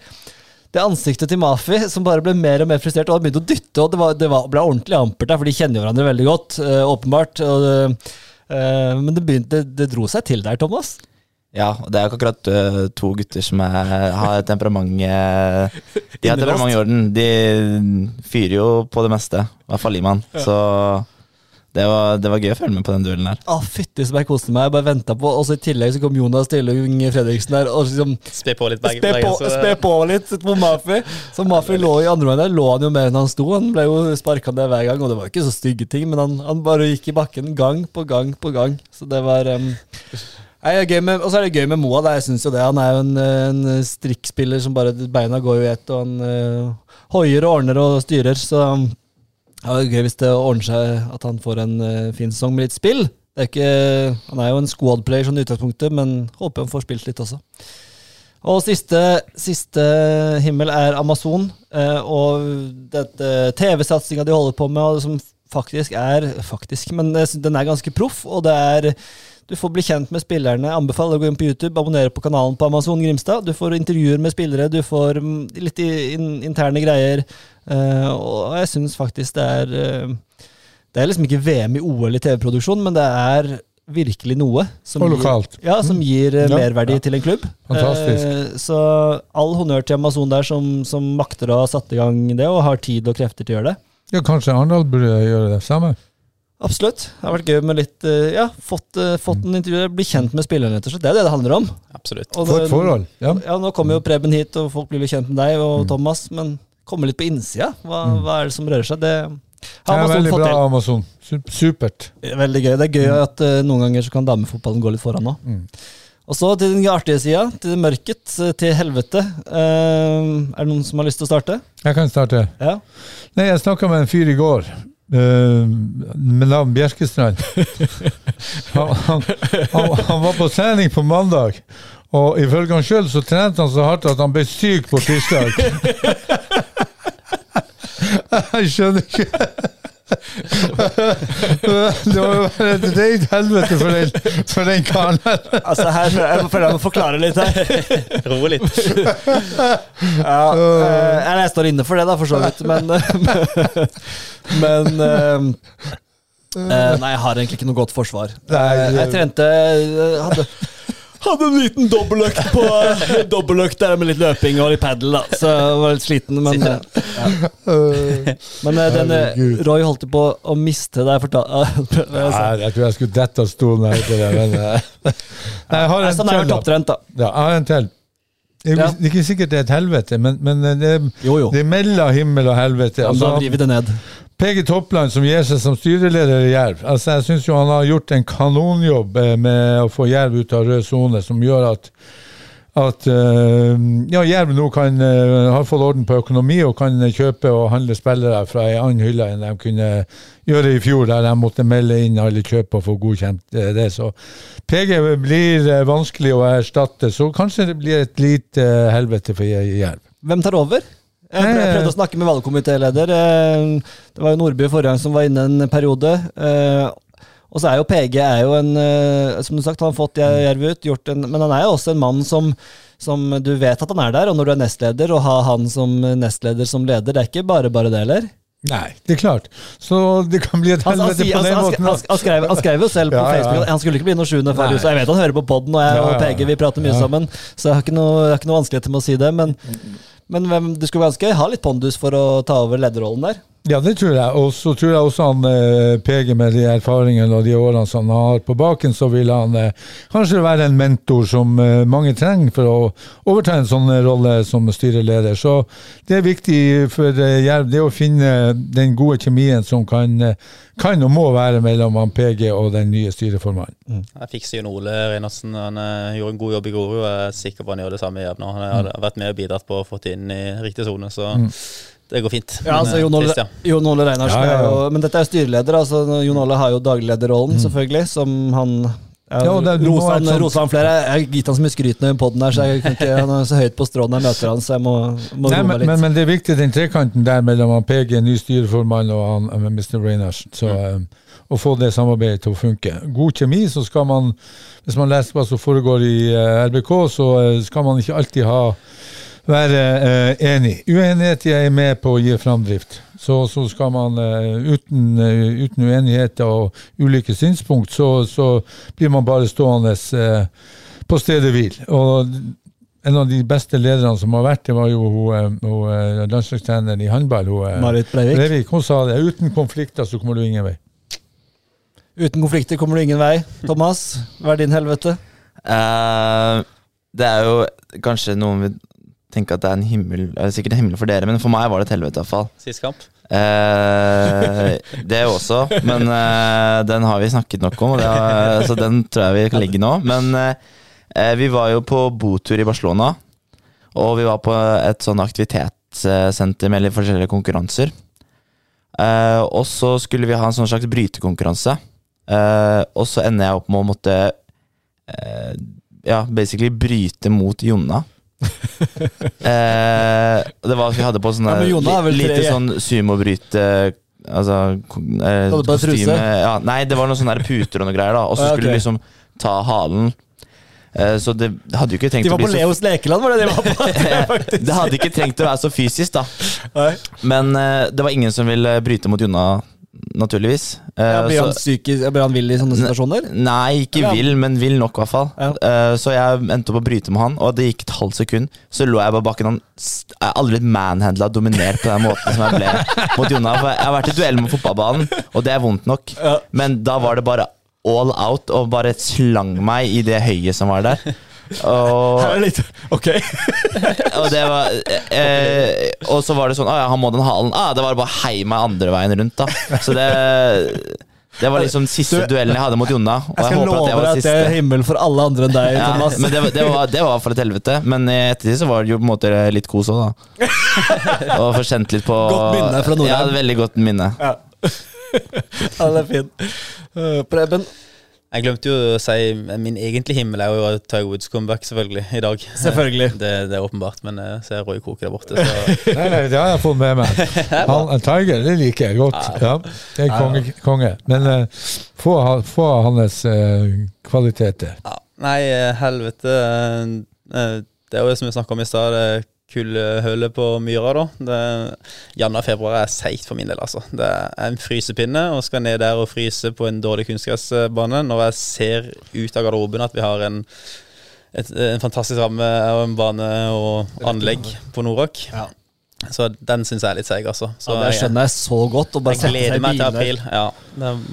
det ansiktet til Mafi som bare ble mer og mer frustrert, og han begynte å dytte, og det, var, det var, ble ordentlig ampert der, for de kjenner hverandre veldig godt, eh, åpenbart. Og eh, men det, begynte, det, dro seg til der, Thomas. Ja, og det er jo ikke akkurat øh, to gutter som er, har temperament De har temperament i orden. De fyrer jo på det meste, i hvert fall Liman. Så det var, det var gøy å følge med på den duellen her. Å, fytti som jeg koste meg. Jeg bare venta på Og så i tillegg så kom Jonas Stillung Fredriksen der og liksom Spe på litt begge. Spe på, spe på litt på Mafi. Så Mafi lå i andre veien der, lå han jo mer enn han sto. Han ble jo sparka ned hver gang, og det var jo ikke så stygge ting, men han, han bare gikk i bakken gang på gang på gang. Så det var um, med, Og så er det gøy med Moa. Da. Jeg synes jo det. Han er jo en, en strikkspiller som bare Beina går jo i ett, og han uh, hoier og ordner og styrer, så um, det er gøy hvis det ordner seg at han får en uh, fin sesong med litt spill. Er ikke, han er jo en squad-player sånn i utgangspunktet, men håper han får spilt litt også. Og siste, siste himmel er Amazon, uh, og dette TV-satsinga de holder på med, og som faktisk er Faktisk, men den er ganske proff, og det er du får bli kjent med spillerne. Anbefaler å gå inn på YouTube, abonnere på kanalen på Amazon Grimstad. Du får intervjuer med spillere, du får mm, litt in interne greier. Eh, og jeg syns faktisk det er uh, Det er liksom ikke VM i OL i TV-produksjon, men det er virkelig noe som Og gir, ja, som gir uh, Ja, merverdi ja. til en klubb. Fantastisk. Så all honnør til Amazon der, som, som makter å ha satt i gang det, og har tid og krefter til å gjøre det. Ja, kanskje Arendal burde gjøre det samme? Absolutt. Det har vært gøy med litt Ja, fått, fått en intervju, bli kjent med spillerne, rett og slett. Det er det det handler om. Absolutt. Og For det- et forhold. Ja. Ja, Nå kommer jo Preben hit, og folk blir litt kjent med deg og Thomas, men komme litt på innsida. Hva, hva er det som rører seg? Det har Amazon veldig fått bra, til. Amazon. Supert. Veldig gøy. Det er gøy at uh, noen ganger så kan damefotballen gå litt foran nå. Mm. Og så til den artige sida, til det mørket, eh, til helvete. Uh, er det noen som har lyst til å starte? Jeg kan starte. Ja. Nei, jeg snakka med en fyr i går. Uh, med navn Bjerkestrand. *laughs* Han, han, han, han var på trening på mandag, og ifølge han sjøl så trente han så hardt at han ble syk på tirsdag. *laughs* *laughs* Jeg skjønner ikke *laughs* Det var jo et rent helvete for den, for den karen her. Altså her, Jeg føler jeg må forklare litt her. *laughs* Roe litt. Ja, eh, jeg står inne for det, da, for så vidt, men Men eh, eh, Nei, jeg har egentlig ikke noe godt forsvar. Nei, jeg trente hadde, hadde en liten dobbeltøkt på Dobbeltøkt der med litt løping og litt padel, da. Så jeg var litt sliten, men eh, ja. Men eh, den, eh, Roy holdt på å miste deg jeg fortalte *laughs* Nei, jeg tror jeg skulle dette av stolen her men eh, *laughs* Nei, Jeg har en til, jeg har en til. Det er, Ja. det er ikke sikkert det er et helvete, men, men det, Jo, jo. det er mellom himmel og helvete. Ja, Altså, da driver det ned. PG Toppland som gir seg som styreleder i Jerv. Altså, jeg syns han har gjort en kanonjobb eh, med å få Jerv ut av rød sone, som gjør at at eh, ja, Jerv nå kan, eh, har fått orden på økonomi og kan kjøpe og handle spillere fra ei annen hylle enn de kunne gjøre i fjor, der de måtte melde inn alle kjøp og få godkjent eh, det. Så PG blir vanskelig å erstatte, så kanskje det blir et lite helvete for Jerv. Hvem tar over? Jeg prøv- jeg prøvde å snakke med valgkomitéleder. Det var jo Nordby forrige gang som var inne en periode. Og så er jo PG er jo en eh, Som du sagt, han har fått Jerv ut, gjort en, men han er jo også en mann som, som du vet at han er der. Og når du er nestleder, og ha han som nestleder som leder, det er ikke bare bare det, eller? Nei, det er klart. Så det kan bli et helvete på den måten. han, skrev, han skrev jo selv på Ja. Facebook at han skulle ikke bli noe sjuende så jeg vet han hører på poden, og jeg og. PG vi prater mye Ja. sammen, så jeg har ikke noe, noe vanskeligheter med å si det. Men, men du skulle ganske ha litt pondus for å ta over lederrollen der. Ja, det tror jeg. Og så tror jeg også han eh, PG med de erfaringene og de årene som han har på baken, så vil han eh, kanskje være en mentor som eh, mange trenger for å overta en sånn rolle som styreleder. Så det er viktig for eh, Jerv det å finne den gode kjemien som kan, kan og må være mellom han PG og den nye styreformannen. Jeg fikser jo Ole Reinertsen. Han eh, gjorde en god jobb i Grorud. Jeg er sikker på han gjør det samme i Jerv nå. Han har vært med og bidratt på å få det inn i riktig sone, så det går fint. Ja, altså eh, Jon Ole, ja. Jon Ole Reinarsen Ja, ja, ja. er jo Men dette er styreleder, altså. Jon Ole har jo daglederrollen, selvfølgelig, som han ja, Ja, rosa, han, rosa han flere. Jeg har gitt han så mye skryt nå i poden her, så jeg kan ikke, han er så høyt på strå når jeg møter han, så jeg må, må Nei, roe meg men, litt. men, men det er viktig, den trekanten der mellom han PG, ny styreformann, og han, eh, Mr. Reinarsen. Så mm. å få det samarbeidet til å funke. God kjemi, så skal man, hvis man leser hva som foregår i eh, RBK, så eh, skal man ikke alltid ha være eh, enig. Uenighet er med på å gi framdrift. Så, så skal man eh, uten, uh, uten uenighet og ulike synspunkt, så, så blir man bare stående eh, på stedet hvil. Og en av de beste lederne som har vært, det var jo hun, eh, hun, eh, landslagstreneren i håndball. Marit Breivik. Breivik. Hun sa det. Uten konflikter så kommer du ingen vei. Uten konflikter kommer du ingen vei. Thomas, hva er din helvete? Uh, det er jo kanskje noen tenke at det er en himmel er Sikkert en himmel for dere, men for meg var det et helvete iallfall. Sist kamp. Eh, det også, men eh, den har vi snakket nok om, har, så den tror jeg vi kan ligge nå. Men eh, vi var jo på botur i Barcelona, og vi var på et sånn aktivitetssenter med litt forskjellige konkurranser. Eh, og så skulle vi ha en sånn slags brytekonkurranse, eh, og så ender jeg opp med å måtte eh, ja, basically bryte mot Jonna. *laughs* eh, det var at vi hadde på sånne Ja, vel lite tre- sånn sumobryte Altså eh, kostyme på? Ja, nei, det var noen sånne puter og noe greier, da. Og så *laughs* skulle du liksom ta halen. Eh, så det hadde jo ikke trengt De å var bli på så Leos lekeland, var det de var på? *laughs* Det hadde ikke trengt å være så fysisk, da. Nei. Men eh, det var ingen som ville bryte mot Jonna, naturligvis. Eh, Ja, blir, han psykisk, blir han vill i sånne situasjoner? Nei, ikke ja. vill, men vill nok, i hvert fall. Ja. Eh, så jeg endte opp å bryte med han, og det gikk et halvt sekund. Så lå jeg på bakken. Han Jeg har aldri blitt manhandla og dominert på den måten som jeg ble *laughs* mot Jonna. For jeg har vært i duell med fotballbanen, og det er vondt nok. Men da var det bare all out, og bare slang meg i det høyet som var der. Og, Her er litt, ok. *laughs* og det var eh, Og så var det sånn Å ja, han må den halen. Ah, det var bare å heie meg andre veien rundt, da. Så det Det var liksom siste duellen jeg hadde mot Jonna. Og Jeg skal håper love deg at det er himmel for alle andre enn deg, Ja, men det, det, var, det var for et helvete. Men i ettertid så var det jo på en måte litt kos òg, da. Og få kjent litt på Godt minne fra Nordheim. Ja, veldig godt minne. Ja. *laughs* ja, det er fint. Uh, Preben, Jeg glemte jo å si min egentlige himmel er jo Tiger Woods comeback, selvfølgelig, i dag. Selvfølgelig. *laughs* Det, det er åpenbart, men jeg ser Roy Koke der borte, så *laughs* Nei, nei, det har jeg fått med meg. *laughs* Han, en Tiger, det liker jeg godt. Ja, det er konge. konge. Men uh, få, få av hans uh, kvaliteter. ja. Nei, eh, helvete. eh, eh, Det er jo det som vi snakka om i stad, kullhølet på myra, da. Det, Januar-februar er seigt for min del, altså. Det er en frysepinne, og skal ned der og fryse på en dårlig kunstgressbane. Når jeg ser ut av garderoben at vi har en et, en fantastisk ramme og en bane og anlegg på Nordrock. Ja. Så den syns jeg er litt seig, altså. Så ja, det skjønner jeg så godt. Å bare jeg sette gleder meg til april. Ja,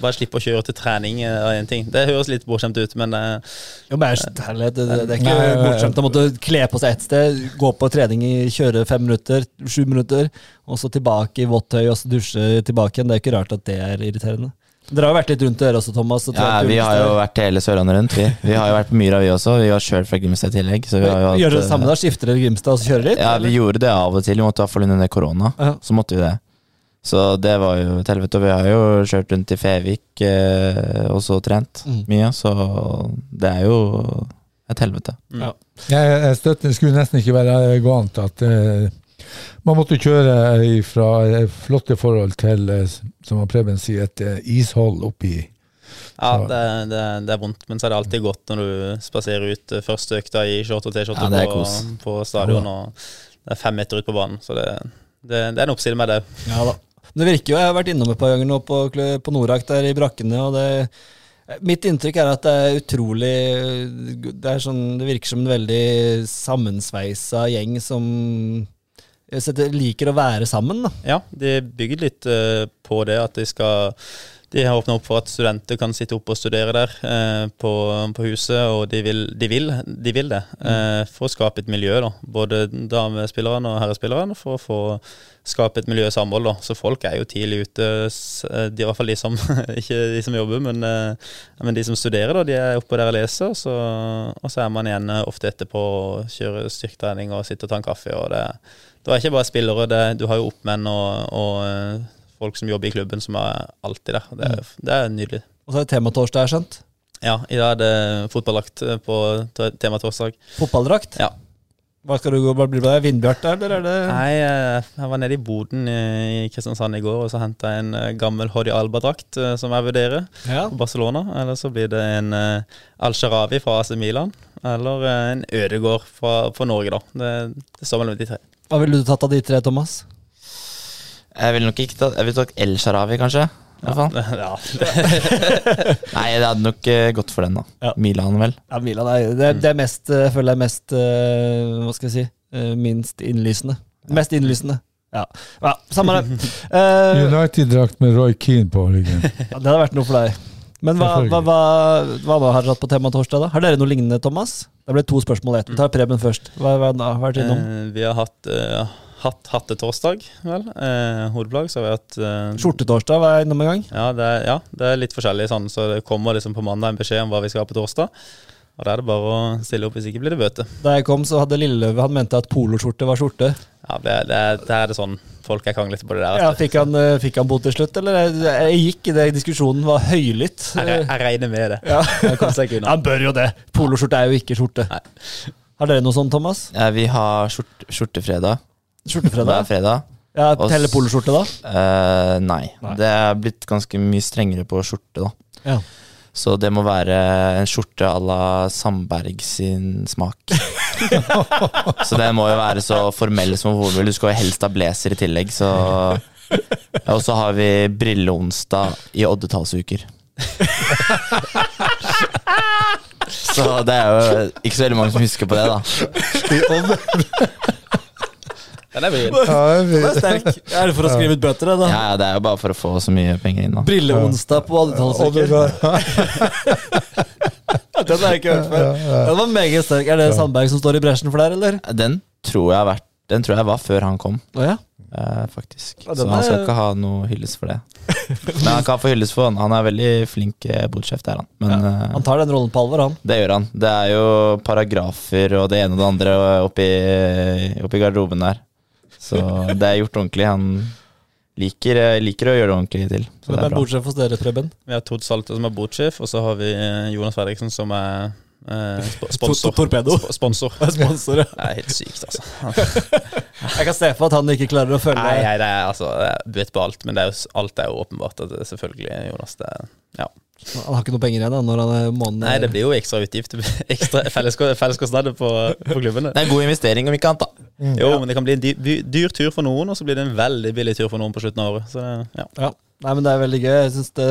Bare slippe å kjøre til trening eh, og én ting. Det høres litt bortskjemt ut, men eh, Jo, men det, det er ikke Nei, bortskjemt å måtte kle på seg ett sted, gå på trening i kjøre fem minutter, sju minutter, og så tilbake i vått tøy og så dusje tilbake igjen. Det er ikke rart at det er irriterende. Dere har jo vært litt rundt dere også, Thomas. og Ja, vi har jo vært hele Sørlandet rundt. Vi, vi har jo vært på Myra, vi også. Vi var sjøl fra Grimstad i tillegg. Så vi har jo hatt, Gjør dere det samme da? Skifter dere Grimstad og så kjører litt? Ja, vi gjorde det av og til. Vi måtte i hvert fall under korona. Ja. Så måtte vi det. Så det var jo et helvete. Og vi har jo kjørt rundt i Fevik eh, og så trent Mm. mye, så det er jo et helvete. Jeg, jeg støtter, skulle nesten ikke være gåant at eh, man måtte kjøre fra eh, flotte forhold til, eh, som Preben sier, et eh, ishold oppi ja, det, det, det er vondt. Men så er det alltid godt når du spaserer ut første økta i short og T-skjorte Ja, på, på stadion, og det er fem meter ut på banen. Så det, det, det er en oppside med det. Ja da. Det virker jo, Jeg har vært innom et par ganger nå på, på Norak der i brakkene. og det Mitt inntrykk er at det er utrolig Det, er sånn, det virker som en veldig sammensveisa gjeng som setter, liker å være sammen. da. Ja, de bygger litt uh, på det at de skal De har åpna opp for at studenter kan sitte oppe og studere der eh, på, på huset, og de vil, de vil, de vil det. eh, for å skape et miljø, da. Både damespillerne og herrespillerne, for å få skape et miljø og samhold. da. Så folk er jo tidlig ute, eh, de, i hvert fall de som *laughs* Ikke de som jobber, men, eh, men de som studerer, da. De er oppe der og leser, og så, og så er man igjen eh, ofte etterpå og kjører styrketrening og sitter og tar en kaffe. og det det er ikke bare spillere, det, du har jo oppmenn og, og eh, folk som jobber i klubben som er alltid der. Det, er- det er nydelig. Og så er det tematorsdag, har jeg skjønt. Ja, i dag er det fotballdrakt eh, på tematorsdag. Fotballdrakt. Ja. Hva skal du gå, bli med deg? Vindbjart eller er det Nei, eh, jeg var nede i boden i Kristiansand i går og så henta jeg en gammel Hodi Alba-drakt som jeg vurderer Ja. på Barcelona. Eller så blir det en Al-Sharawi fra AC Milan. Eller en Ødegård fra, fra Norge, da. Det, det står mellom de tre. Hva ville du tatt av de tre, Thomas? Jeg ville nok ikke tatt Jeg ville tatt El Sharawi, kanskje. Ja. *laughs* Ja, *laughs* Nei, det hadde nok eh, gått for den, da. Ja. Milan, vel. Ja, Milan er, det, det er mest, eh, jeg føler jeg er mest eh, Hva skal jeg si? eh, minst innlysende. Mest innlysende. Ja, ja samme det. uh, *laughs* United-drakt med Roy Keane på ryggen. ja, det hadde vært noe for deg. Men hva, hva, hva, hva var- har dere hatt på tema torsdag, da? Har dere noe lignende, Thomas? Det ble to spørsmål i ett. Vi tar Preben først. Hva hva har vært innom? Eh, vi har hatt, eh, hatt hattetorsdag, vel. Eh, hodeplagg. Så har vi hatt eh, Skjortetorsdag var jeg innom en gang. Ja det, er, ja, det er litt forskjellig sånn, så det kommer liksom på mandag en beskjed om hva vi skal ha på torsdag. Og da er det bare å stille opp, hvis ikke blir det bøte. Da jeg kom, så hadde Lilleløve Han mente at poloskjorte var skjorte. Ja, det, det, det er det sånn folk er kranglete på det der. Ja, fikk, han, eh, fikk han bot til slutt, eller? Jeg, jeg gikk i det diskusjonen, var høylytt. Jeg, jeg regner med det. Ja. *laughs* Han bør jo det. Poloskjorte er jo ikke skjorte. Nei. Har dere noe sånt, Thomas? Ja, vi har skjort, skjortefredag. Hver Skjortefredag? fredag. Ja, Teller poloskjorte, da? Uh, nei. Nei. Det er blitt ganske mye strengere på skjorte, da. Ja. Så det må være en skjorte à la Sandberg sin smak. *laughs* så det må jo være så formell som overhodet mulig. Du skal jo helst ha blazer i tillegg, så Og så har vi brilleonsdag i oddetallsuker. *laughs* så det er jo ikke så veldig mange som husker på det, da. Den er vrien. Ja, Det er sterk. Er det for å skrive ut bøter, det, da? Ja, Det er jo bare for å få så mye penger inn, da. Brilleonsdag på det *laughs* Den har jeg ikke hørt før. Den var meget sterk. Er det Sandberg som står i bresjen for der, eller? Den tror jeg har vært Den tror jeg var før han kom. Oh, ja. Eh, faktisk. Ja, Så han skal er- ikke ha noe hyllest for det. Men han kan få hyllest for han. Han er veldig flink eh, bodsjef, det er han. Men ja. Han tar den rollen på alvor, han. det gjør han. Det er jo paragrafer og det ene og det andre oppi, oppi garderoben der. Så det er gjort ordentlig. Han liker, eh, liker å gjøre det ordentlig til. Så Hvem er er bordsjef hos dere, Preben? Vi har Tord Salte som er bordsjef, og så har vi eh, Jonas Fredriksen som er eh, *laughs* sponsor. Torpedo. Sp sponsor. *laughs* Sponsor, ja. Det er helt sykt, altså. *laughs* Jeg kan se for at han ikke klarer å følge Nei, nei, det er altså Du vet på alt, men det er jo, alt er jo åpenbart at det er selvfølgelig Jonas. Det, ja. Han har ikke noe penger igjen da, når han er måneden Nei, det blir jo ekstra utgift. *laughs* Ekstra fellesko- Felleskostnader på, på klubbene. Det er en god investering, om ikke annet. da Jo, men det kan bli en dyr, dyr, dyr tur for noen, og så blir det en veldig billig tur for noen på slutten av året. Så ja. Ja. Nei, men det er veldig gøy. Jeg synes det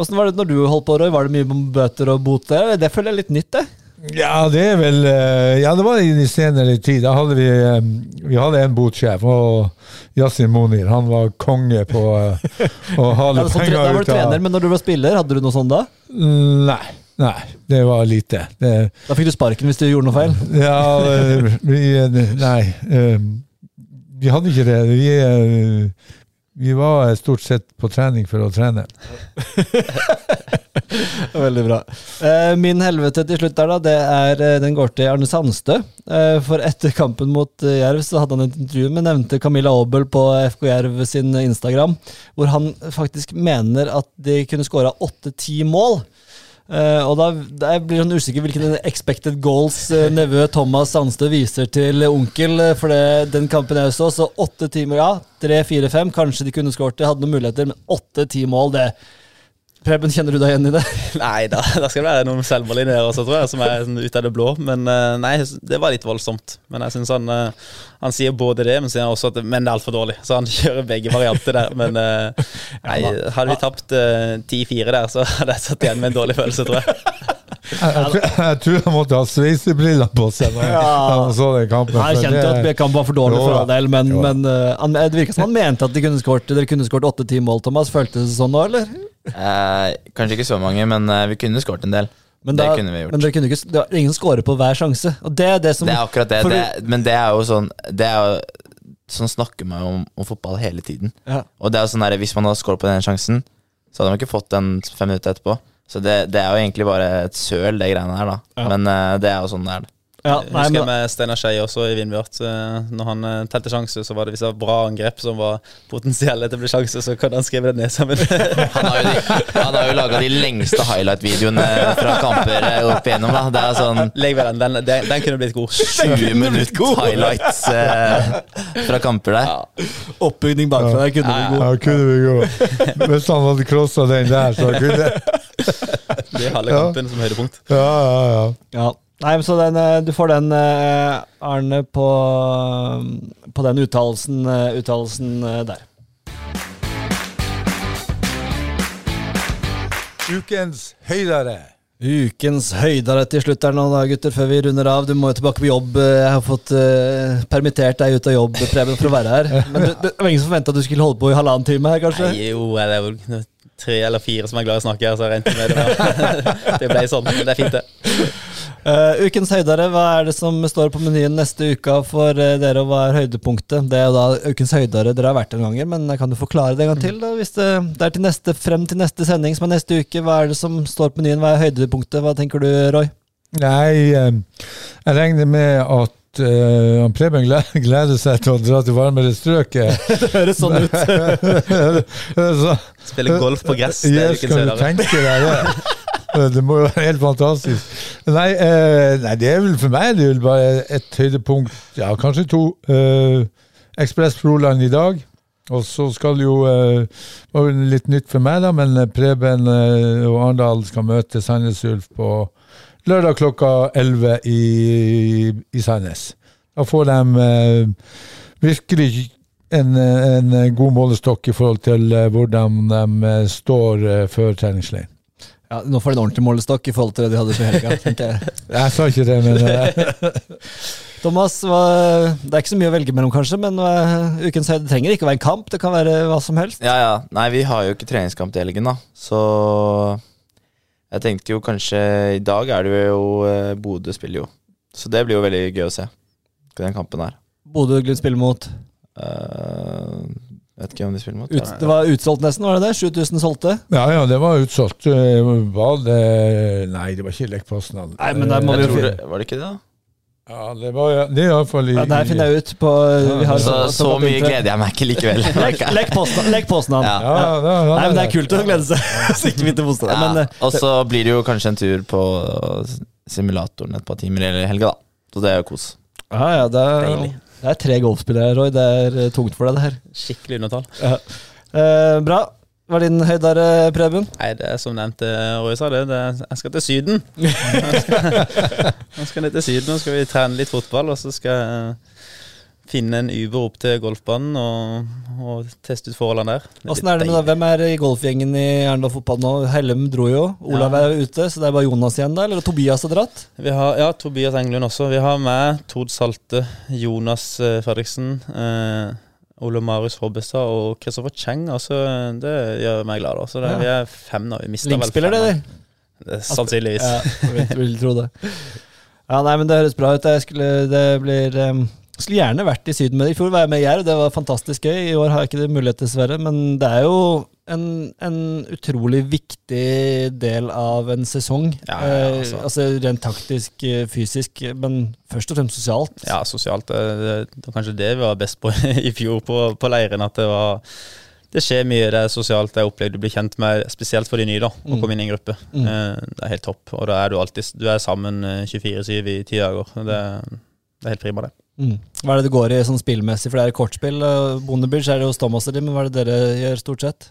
Åssen var det når du holdt på, Roy? Var det mye bøter og bot? Det føler jeg er litt nytt, det. Ja, det er vel eh, Ja, det var i de senere tid. Da hadde vi eh, Vi hadde en botsjef, og Yasin Monir. Han var konge på eh, å ha *laughs* hale det penger ut av da var du trener, men når du var spiller, hadde du noe sånt da? Mm, Nei. Nei, det var lite. Det, Da fikk du sparken hvis du gjorde noe feil. *laughs* ja, vi Nei. Vi hadde ikke det. Vi, vi var stort sett på trening for å trene. *laughs* *laughs* Veldig bra. Eh, min helvete til slutt der, da, det er, eh, den går til Arne Sandstø. Eh, for etter kampen mot Jerv så hadde han et intervju med nevnte Camilla Aabel på FK Jerv sin Instagram, hvor han faktisk mener at de kunne skåra åtte-ti mål. Uh, og da, da blir jeg sånn usikker hvilken expected goals uh, nevø Thomas Sandstø viser til onkel. For det, den kampen jeg så, så åtte timer, ja. Tre, fire, fem. Kanskje de kunne skåret det, hadde noen muligheter, men åtte-ti mål, det Preben, kjenner du deg igjen i det? *laughs* Nei da, da skal det være noen selvmål også, tror jeg, som er sånn ute av det blå. Men eh, nei, det var litt voldsomt. Men jeg synes han eh, Han sier både det, men sier også at Men det er altfor dårlig. Så han *laughs* kjører begge varianter der. Men eh, *laughs* nei, hadde vi tapt eh, 10-4 der, så hadde jeg satt igjen med en dårlig følelse, tror jeg. Jeg, jeg, tror- jeg han måtte ha sveisebriller på seg når Ja. han så den kampen. Jeg kjente jo at kampen var for dårlig for all del, men, men eh, han, det virka som han mente at de kunne skåret, dere kunne skåret åtte-ti mål, Thomas. Føltes det sånn nå, eller? Eh, kanskje ikke så mange, men eh, vi kunne skåret en del. Men det da- kunne vi gjort. Men dere kunne ikke, det var ingen som skårer på hver sjanse. Og det er det som Det er akkurat det. det men det er jo sånn det er jo, Sånn snakker man jo om, om fotball hele tiden. ja. Og det er jo sånn der, Hvis man hadde skåret på den sjansen, så hadde man ikke fått den fem minutter etterpå. Så det, det er jo egentlig bare et søl, det greiene her, da. Ja. Men uh, det er jo sånn det er. ja, Jeg nei, husker men, med Steinar Skeie også i Vindbjart. eh, Når han eh, telte sjanser, så var det var bra angrep som var potensielle til å bli sjanse, så kan han skrive det ned sammen. *laughs* Han har jo, de, jo laga de lengste highlight-videoene fra kamper opp igjennom. da Det er sånn Legg ved den. Den, den, den kunne blitt god. *laughs* 20 god, highlights eh, fra kamper der. oppbygning bakfra der kunne Ja, vi ja. god. Ja, kunne blitt god. Hvis han hadde crossa den der, så kunne *laughs* Det er halve Ja. kampen som høydepunkt. Ja, ja, ja. Ja. Nei, men så den, eh, du får den, eh, Arne, på, på den uttalelsen, eh, uttalelsen eh, der. Ukens høydere. Ukens høydere til slutt her nå, da, gutter, før vi runder av. Du må jo tilbake på jobb. Jeg har fått uh, permittert deg ut av jobb, Preben, for å være her. *laughs* Men det, det var ingen som forventa at du skulle holde på i halvannen time her, kanskje? Nei, jo, det er jo tre eller fire som er glad i å snakke her, så jeg regnet med det. *laughs* Det ble sånn, men det er fint, det. Uh, ukens høydere, hva er det som står på menyen neste uke for uh, dere, og hva er høydepunktet? Det er jo da ukens høydere dere har vært en ganger, men kan du forklare det en gang til? da? Hvis det, det er til neste, frem til neste sending, som er neste uke, hva er det som står på menyen? Hva er høydepunktet? Hva tenker du, Roy? Nei, eh, jeg regner med at uh, Preben gleder, seg til å dra til varmere strøk. *laughs* Det høres sånn ut. Så, *laughs* Spille golf på gress, det yes, kan du tenke deg det? *laughs* Det må jo være helt fantastisk. Nei, eh, nei, det er vel for meg det er vel bare et høydepunkt, ja, kanskje to. Eh, Ekspress Froland i dag. Og så skal jo eh, Det var litt nytt for meg, da, men eh, Preben eh, og Arendal skal møte Sandnes Ulf på lørdag klokka 11 i, i Sandnes. Da får de eh, virkelig en, en god målestokk i forhold til eh, hvordan de eh, står eh, før treningsleiren. Ja, nå får de en ordentlig målestokk i forhold til det de hadde før helga. *laughs* tenker jeg. Jeg sa ikke det, men *laughs* Thomas, hva, det er ikke så mye å velge mellom, kanskje, men ukens høyde trenger ikke å være en kamp. Det kan være hva som helst. Ja, ja. Nei, vi har jo ikke treningskamp til helgen, da. Så jeg tenkte jo kanskje I dag er det jo eh, Bodø spiller jo. Så det blir jo veldig gøy å se. Den kampen her. Bodø-Glimt spiller mot Uh, vet ikke om de spiller mot. ut, Det var utsolgt nesten, var det det? 7000 solgte? Ja, ja, det var utsolgt. Eh, Var det Nei, det var ikke Poznan. Nei, men der må vi jo finne det, var det ikke det, da? Ja, det var det er iallfall i ja, Der finner jeg ut på vi har Så, så mye gleder jeg meg ikke likevel. *laughs* Lek legg posten, legg posten an. Ja. Ja, ja, ja, ja, Nei, men Det er kult å glede seg. *laughs* Så ikke vite motstander. Ja, Men eh, og så blir det jo kanskje en tur på simulatoren et par timer i helga, da. Så det er jo kos. ja, ja, det, er, Deilig. det er tre golfspillere, Roy. Det er eh, tungt for deg, det her. Skikkelig undertall. Eh, bra. Hva er din høydare, Preben? Nei, det er som nevnt, eh, Roy sa det, det er, jeg skal til Syden. *laughs* Nå skal, jeg skal ned til Syden, og skal vi trene litt fotball, og så skal jeg finne en Uber opp til golfbanen og, og teste ut forholdene der. Det Åssen er det med da? Hvem er i golfgjengen i Arendal fotball nå? Hellem dro jo. Olav Ja. er ute, så det er bare Jonas igjen da? Eller Tobias har dratt? Vi har, ja, Tobias Englund også. Vi har med Tord Salte, Jonas eh, Fredriksen, eh, Ole Marius Hobbestad og Kristoffer Cheng. Altså, det gjør meg glad. Altså, Så det, Ja. Vi er fem nå. Vi mistet vel fem, eller? er Sannsynligvis. Ja, vil, vil tro det. Ja, nei, men Det høres bra ut. Jeg skulle, det blir, um, skulle gjerne vært i Syden med det. I fjor var jeg med Jerv, det var fantastisk gøy. I år har jeg ikke det mulighet, dessverre. Men det er jo en, en utrolig viktig del av en sesong. Ja, ja, altså. Eh, altså. Rent taktisk, eh, fysisk, men først og fremst sosialt. Ja, sosialt. Det, det, det var kanskje det vi var best på *laughs* i fjor på, på leiren. At det var det skjer mye, det er sosialt, det er opplevd du blir kjent med, spesielt for de nye, da, å Mm. komme inn i en gruppe. Mm. Eh, Det er helt topp. Og da er du alltid Du er sammen eh, 24-7 i ti dager. Det, det er helt prima, det. Mm. Hva er det det går i sånn spillmessig? For det er kortspill. Bondebridge er det hos Thomas og de, men hva er det dere gjør stort sett?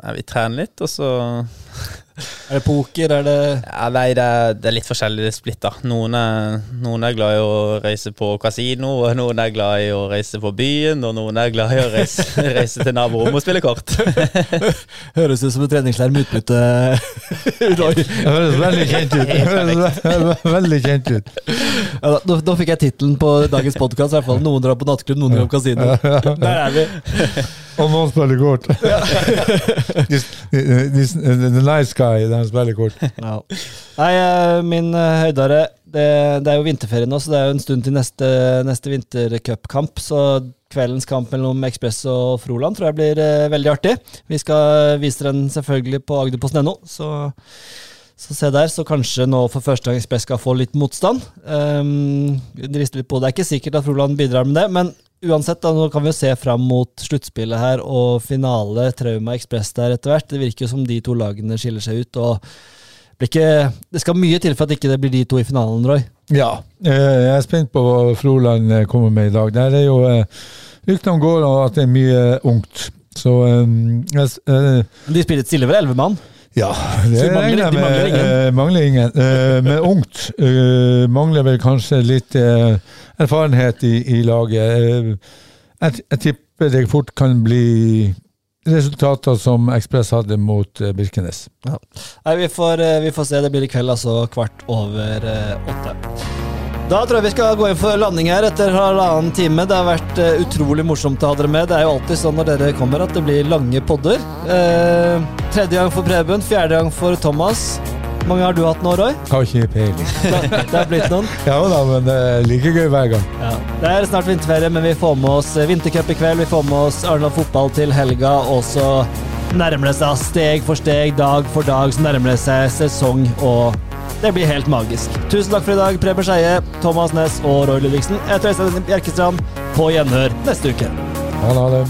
Ja, vi trener litt, og så Er det poker? Er det ja, Nei, det er, det er litt forskjellig splitt, da. Noen er, noen er glad i å reise på kasino, og noen er glad i å reise på byen, og noen er glad i å reise, *laughs* reise til naborommet og spille kort. *laughs* Høres ut som en treningsleir med utbytte. *laughs* Det høres veldig kjent ut. Høres veldig kjent ut. Ja, da, nå fikk jeg tittelen på dagens podkast. Noen drar på nattklubb, noen drar på kasino. Der er vi. Og noen spiller kort. This- this- The nice guy, det er kort. *laughs* Ja. Nei, eh, min eh, høydare det, det er jo vinterferie nå, så det er jo en stund til neste, neste vintercupkamp. Så kveldens kamp mellom Ekspress og Froland tror jeg blir eh, veldig artig. Vi skal vise den selvfølgelig på agderposten.no, så, så se der. Så kanskje nå for første gang Ekspress skal få litt motstand. Um, litt på. Det er ikke sikkert at Froland bidrar med det, men uansett, da, nå kan vi jo se fram mot sluttspillet her og finale Trauma Ekspress der etter hvert. Det virker jo som de to lagene skiller seg ut. og ikke, det skal mye til for at ikke det blir de to i finalen, Roy. Ja, eh, jeg er spent på hva Froland eh, kommer med i dag. Der er jo eh, Ryktene går om at det er mye ungt. Så s- eh, De spiller et stille ved elleve mann. Ja, det regner jeg med. eh, mangler ingen. Eh, men ungt eh, mangler vel kanskje litt erfarenhet i, i laget. Jeg, jeg tipper det fort kan bli resultater som Ekspress hadde mot Birkenes. Birkenes. Nei, vi får, vi får se. Det blir i kveld, altså kvart over åtte. Da tror jeg vi skal gå inn for landing her etter halvannen time. Det har vært eh, utrolig morsomt å ha dere med. Det er jo alltid sånn når dere kommer at det blir lange podder. Eh, tredje gang for Preben, fjerde gang for Thomas. Hvor mange har du hatt nå, Roy? Har ikke peiling. Det, har er blitt noen. *laughs* Ja da, men det er like gøy hver gang. Ja. Det er snart vinterferie, men vi får med oss vintercup i kveld. Vi får med oss Arendal fotball til helga, og så nærmer det seg steg for steg, dag for dag, så nærmer det seg sesong, og det blir helt magisk. Tusen takk for i dag, Preben Skeie, Thomas Næss og Roy Ludvigsen. Jeg heter Øystein Bjerkestrand. På gjenhør neste uke. Ha det.